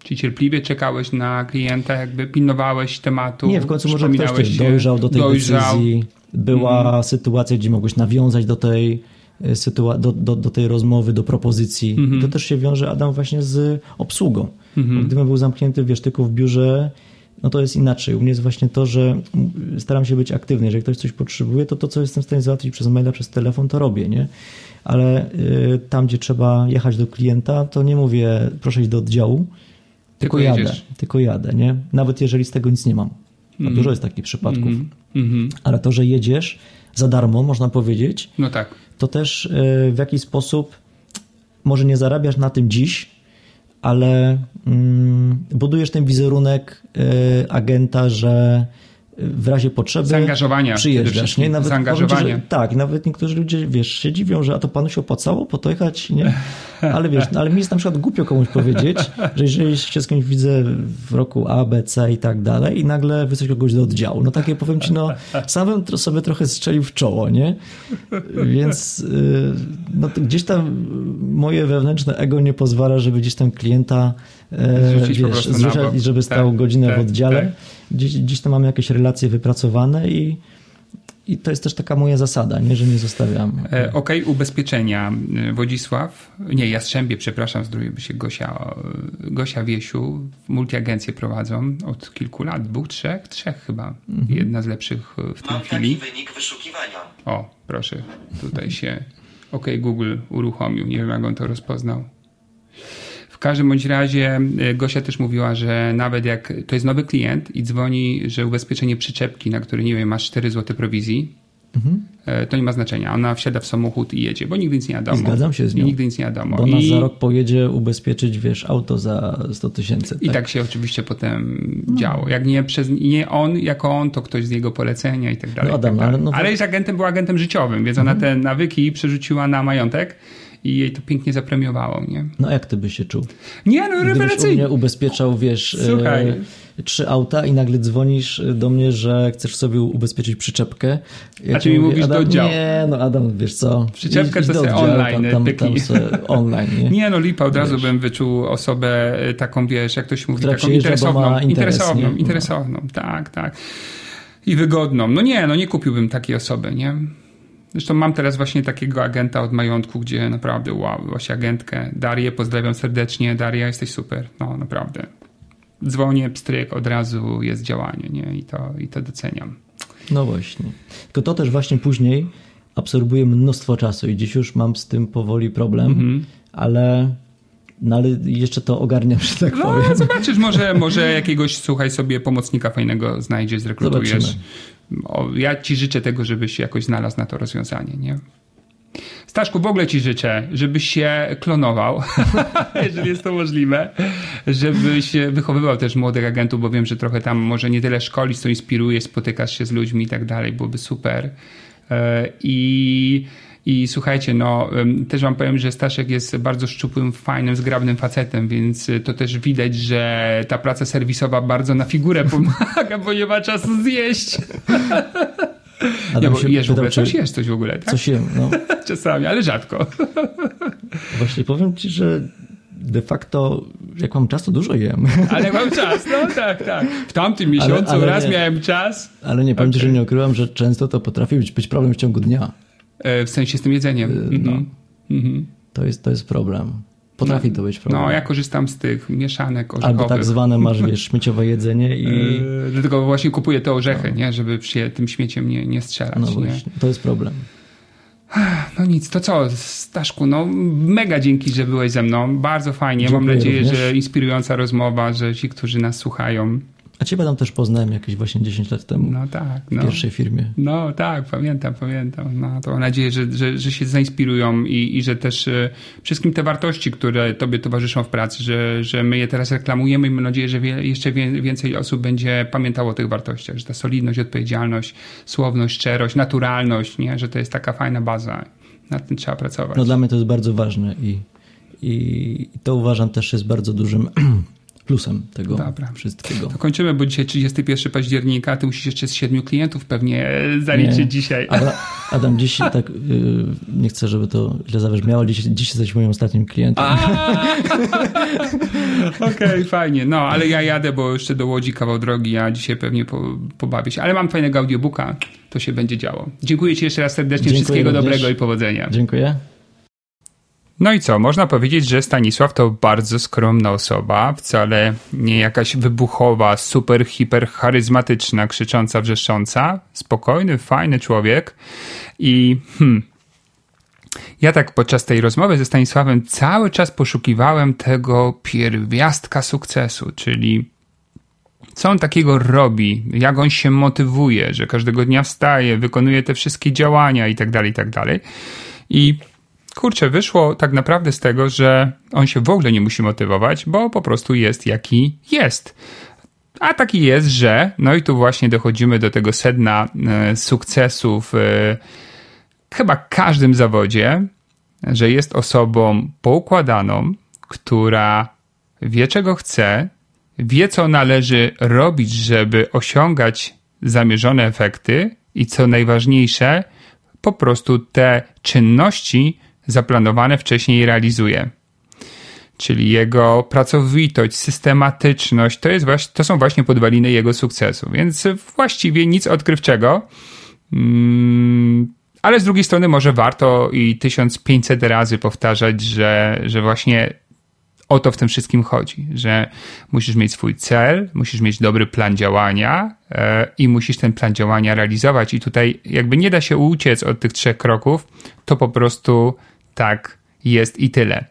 Czy cierpliwie czekałeś na klienta, jakby pilnowałeś tematu? Nie, w końcu może ktoś też dojrzał do tej dojrzał. decyzji. Była mm. sytuacja, gdzie mogłeś nawiązać do tej, e, sytua- do, do, do tej rozmowy, do propozycji. Mm -hmm. To też się wiąże, Adam, właśnie z obsługą. Mm -hmm. Gdybym był zamknięty, wiesz, tylko w biurze, no to jest inaczej. U mnie jest właśnie to, że staram się być aktywny. Jeżeli ktoś coś potrzebuje, to to, co jestem w stanie załatwić przez maila, przez telefon, to robię, nie? Ale y, tam, gdzie trzeba jechać do klienta, to nie mówię, proszę iść do oddziału, tylko, jadę, tylko jadę, nie? Nawet jeżeli z tego nic nie mam. Mm. Dużo jest takich przypadków. Mm -hmm. Ale to, że jedziesz za darmo, można powiedzieć, no tak. to też y, w jakiś sposób może nie zarabiasz na tym dziś, ale mm, budujesz ten wizerunek y, agenta, że w razie potrzeby Zaangażowania przyjeżdżasz. Nie? Nawet Zaangażowanie. Ci, że, tak, nawet niektórzy ludzie, wiesz, się dziwią, że a to panu się opłacało po to jechać, nie? Ale wiesz, ale mi jest na przykład głupio komuś powiedzieć, że jeżeli się z kimś widzę w roku A, B, C i tak dalej i nagle wysłać kogoś do oddziału, no takie powiem ci, no sam bym sobie trochę strzelił w czoło, nie? Więc y, no, gdzieś tam moje wewnętrzne ego nie pozwala, żeby gdzieś tam klienta e, zrzucić, wiesz, zrzucać, żeby stał tak, godzinę tak, w oddziale. Tak gdzieś, gdzieś tam mamy jakieś relacje wypracowane i, i to jest też taka moja zasada, nie, że nie zostawiam. E, Okej, okay, ubezpieczenia. E, Wodzisław, nie, Jastrzębie, przepraszam, zdrowie się Gosia, e, Gosia Wiesiu, multiagencje prowadzą od kilku lat, dwóch, trzech, trzech chyba. Mhm. Jedna z lepszych w tej Mam chwili. Taki wynik wyszukiwania. O, proszę, tutaj się OK Google uruchomił. Nie wiem, jak on to rozpoznał każdym bądź razie y, Gosia też mówiła, że nawet jak to jest nowy klient i dzwoni, że ubezpieczenie przyczepki, na który nie wiem, masz 4 zł prowizji, mhm. E, to nie ma znaczenia. Ona wsiada w samochód i jedzie, bo nigdy nic nie wiadomo. Zgadzam się z nią. I nigdy nic nie wiadomo. Bo ona I... za rok pojedzie ubezpieczyć, wiesz, auto za 100 tysięcy. Tak? I tak się oczywiście potem no. działo. Jak nie, przez, nie on jako on, to ktoś z jego polecenia i tak dalej. No Adam, tak dalej. Ale, no ale jest agentem, był agentem życiowym, więc mhm. ona te nawyki przerzuciła na majątek i jej to pięknie zapremiowało, nie? No jak ty byś się czuł? Nie, no rewelacyjnie. ubezpieczał, wiesz, Słuchaj. E, trzy auta i nagle dzwonisz do mnie, że chcesz sobie ubezpieczyć przyczepkę. Ja A ty mi mówię, mówisz Adam, do działu. Nie, no Adam, wiesz co? Przyczepkę to jest online. Tam, tam, tam online, nie? nie, no lipa, od razu bym wyczuł osobę e, taką, wiesz, jak to się mówi, taką interesowną. Interes, interesowną, nie? interesowną, no. tak, tak. I wygodną. No nie, no nie kupiłbym takiej osoby, nie? Zresztą mam teraz właśnie takiego agenta od majątku, gdzie naprawdę wow, właśnie agentkę. Darię, pozdrawiam serdecznie. Daria, jesteś super. No naprawdę. Dzwonię, pstryk, od razu jest działanie, nie? I to, i to doceniam. No właśnie. Tylko to też właśnie później absorbuje mnóstwo czasu i dziś już mam z tym powoli problem, mm -hmm. ale no ale jeszcze to ogarniam, że tak no, powiem. Zobaczysz, może, może jakiegoś, słuchaj sobie, pomocnika fajnego znajdziesz, zrekrutujesz. Zobaczymy ja ci życzę tego, żebyś jakoś znalazł na to rozwiązanie, nie? Staszku, w ogóle ci życzę, żebyś się klonował, jeżeli jest to możliwe, żebyś wychowywał też młodych agentów, bo wiem, że trochę tam może nie tyle szkolić, co inspiruje, spotykasz się z ludźmi i tak dalej, byłoby super. E, I i słuchajcie, no też wam powiem, że Staszek jest bardzo szczupłym, fajnym, zgrabnym facetem, więc y, to też widać, że ta praca serwisowa bardzo na figurę pomaga, bo nie ma czasu zjeść. Adam ja, bo jesz w ogóle coś, jest coś w ogóle, tak? Coś jem, no. Czasami, ale rzadko. Właśnie powiem ci, że de facto jak mam czas, to dużo jem. Ale jak mam czas, no tak, tak. W tamtym miesiącu ale, ale raz nie, miałem czas. Ale nie powiem okay. ci, że nie ukrywam, że często to potrafi być, być problem w ciągu dnia. E, w sensie z tym jedzeniem. E, no. Mhm. Mhm. To, jest, to jest problem. Potrafi no, to być problem. No, ja korzystam z tych mieszanek orzechowych. Albo tak zwane masz, wiesz, śmieciowe jedzenie i... Yy, dlatego właśnie kupuję te orzechy, no. nie? Żeby się tym śmieciem nie, nie strzelać. No właśnie, nie? to jest problem. No nic, to co, Staszku, no mega dzięki, że byłeś ze mną. Bardzo fajnie. Dziękuję Mam nadzieję, również. że inspirująca rozmowa, że ci, którzy nas słuchają, A ciebie tam też poznałem jakieś właśnie 10 lat temu. No tak. No. W pierwszej firmie. No tak, pamiętam, pamiętam. No to mam nadzieję, że, że, że się zainspirują i, i że też e, wszystkim te wartości, które tobie towarzyszą w pracy, że, że my je teraz reklamujemy i mam nadzieję, że wie, jeszcze wie, więcej osób będzie pamiętało o tych wartościach, że ta solidność, odpowiedzialność, słowność, szczerość, naturalność, nie? że to jest taka fajna baza. Nad tym trzeba pracować. No dla mnie to jest bardzo ważne i, i to uważam też jest bardzo dużym plusem tego Dobra. wszystkiego. To kończymy, bo dzisiaj 31 października, ty musisz jeszcze z siedmiu klientów pewnie zaliczyć nie. dzisiaj. Adam, Adam dziś tak, yy, nie chcę, żeby to źle zabrzmiało, dziś, dziś jesteś moim ostatnim klientem. Okej, okay, fajnie. No, ale ja jadę, bo jeszcze do Łodzi kawał drogi, ja dzisiaj pewnie po, pobawię się. Ale mam fajnego audiobooka, to się będzie działo. Dziękuję ci jeszcze raz serdecznie, Dziękuję wszystkiego również. dobrego i powodzenia. Dziękuję. No i co, można powiedzieć, że Stanisław to bardzo skromna osoba, wcale nie jakaś wybuchowa, super, hiper charyzmatyczna, krzycząca, wrzeszcząca. Spokojny, fajny człowiek i hmm, ja tak podczas tej rozmowy ze Stanisławem cały czas poszukiwałem tego pierwiastka sukcesu, czyli co on takiego robi, jak on się motywuje, że każdego dnia wstaje, wykonuje te wszystkie działania i tak dalej, i tak. I kurczę, wyszło tak naprawdę z tego, że on się w ogóle nie musi motywować, bo po prostu jest jaki jest. A taki jest, że, no i tu właśnie dochodzimy do tego sedna e, sukcesu w e, chyba każdym zawodzie, że jest osobą poukładaną, która wie czego chce, wie co należy robić, żeby osiągać zamierzone efekty i co najważniejsze, po prostu te czynności zaplanowane wcześniej realizuje. Czyli jego pracowitość, systematyczność to, jest właśnie, to są właśnie podwaliny jego sukcesu. Więc właściwie nic odkrywczego. Mm, ale z drugiej strony może warto i 1500 razy powtarzać, że, że właśnie o to w tym wszystkim chodzi, że musisz mieć swój cel, musisz mieć dobry plan działania e, i musisz ten plan działania realizować. I tutaj jakby nie da się uciec od tych trzech kroków, to po prostu tak jest i tyle.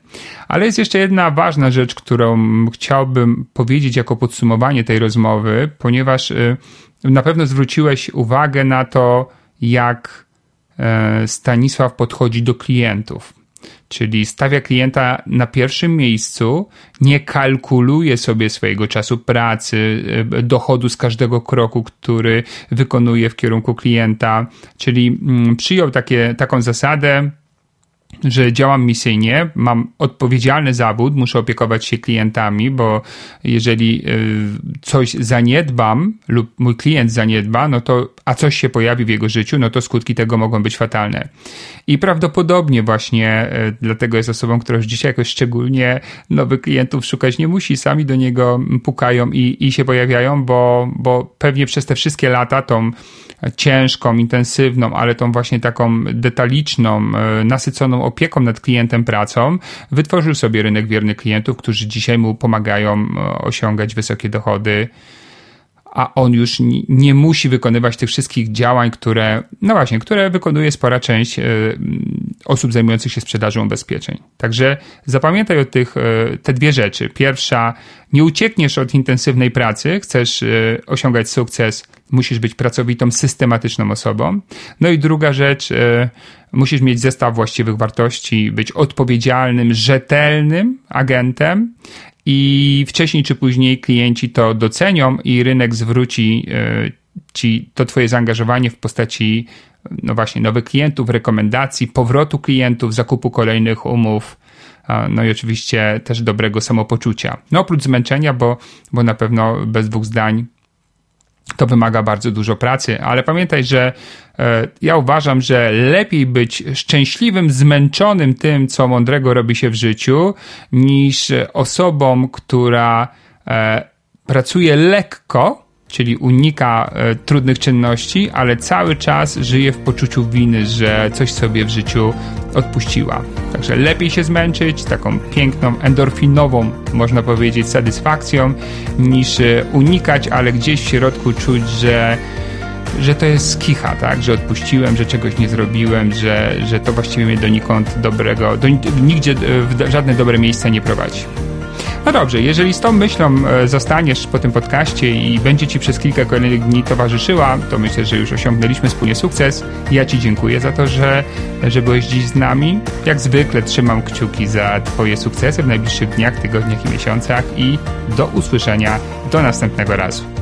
Ale jest jeszcze jedna ważna rzecz, którą chciałbym powiedzieć jako podsumowanie tej rozmowy, ponieważ y, na pewno zwróciłeś uwagę na to, jak e, Stanisław podchodzi do klientów. Czyli stawia klienta na pierwszym miejscu, nie kalkuluje sobie swojego czasu pracy, e, dochodu z każdego kroku, który wykonuje w kierunku klienta. Czyli mm, przyjął takie, taką zasadę, że działam misyjnie, mam odpowiedzialny zawód, muszę opiekować się klientami, bo jeżeli y, coś zaniedbam lub mój klient zaniedba, no to, a coś się pojawi w jego życiu, no to skutki tego mogą być fatalne. I prawdopodobnie właśnie y, dlatego jest osobą, która już dzisiaj jakoś szczególnie nowych klientów szukać nie musi, sami do niego pukają i, i się pojawiają, bo, bo pewnie przez te wszystkie lata tą ciężką, intensywną, ale tą właśnie taką detaliczną, y, nasyconą opieką nad klientem pracą, wytworzył sobie rynek wiernych klientów, którzy dzisiaj mu pomagają e, osiągać wysokie dochody a on już nie musi wykonywać tych wszystkich działań, które, no właśnie, które wykonuje spora część e, osób zajmujących się sprzedażą ubezpieczeń. Także zapamiętaj o tych, e, te dwie rzeczy. Pierwsza, nie uciekniesz od intensywnej pracy, chcesz osiągać sukces, musisz być pracowitą, systematyczną osobą. No i druga rzecz, musisz mieć zestaw właściwych wartości, być odpowiedzialnym, rzetelnym agentem i wcześniej czy później klienci to docenią i rynek zwróci e, ci to twoje zaangażowanie w postaci no właśnie nowych klientów, rekomendacji, powrotu klientów, zakupu kolejnych umów, no i oczywiście też dobrego samopoczucia. No oprócz zmęczenia, bo, bo na pewno bez dwóch zdań to wymaga bardzo dużo pracy, ale pamiętaj, że e, ja uważam, że lepiej być szczęśliwym, zmęczonym tym, co mądrego robi się w życiu, niż osobą, która e, pracuje lekko, czyli unika e, trudnych czynności, ale cały czas żyje w poczuciu winy, że coś sobie w życiu odpuściła. Także lepiej się zmęczyć taką piękną, endorfinową, można powiedzieć, satysfakcją, niż e, unikać, ale gdzieś w środku czuć, że że to jest kicha, tak? Że odpuściłem, że czegoś nie zrobiłem, że, że to właściwie mnie donikąd dobrego, do, nigdzie w żadne dobre miejsce nie prowadzi. No dobrze, jeżeli z tą myślą e, zostaniesz po tym podcaście i będzie Ci przez kilka kolejnych dni towarzyszyła, to myślę, że już osiągnęliśmy wspólnie sukces. Ja Ci dziękuję za to, że, że byłeś dziś z nami. Jak zwykle trzymam kciuki za Twoje sukcesy w najbliższych dniach, tygodniach i miesiącach i do usłyszenia do następnego razu.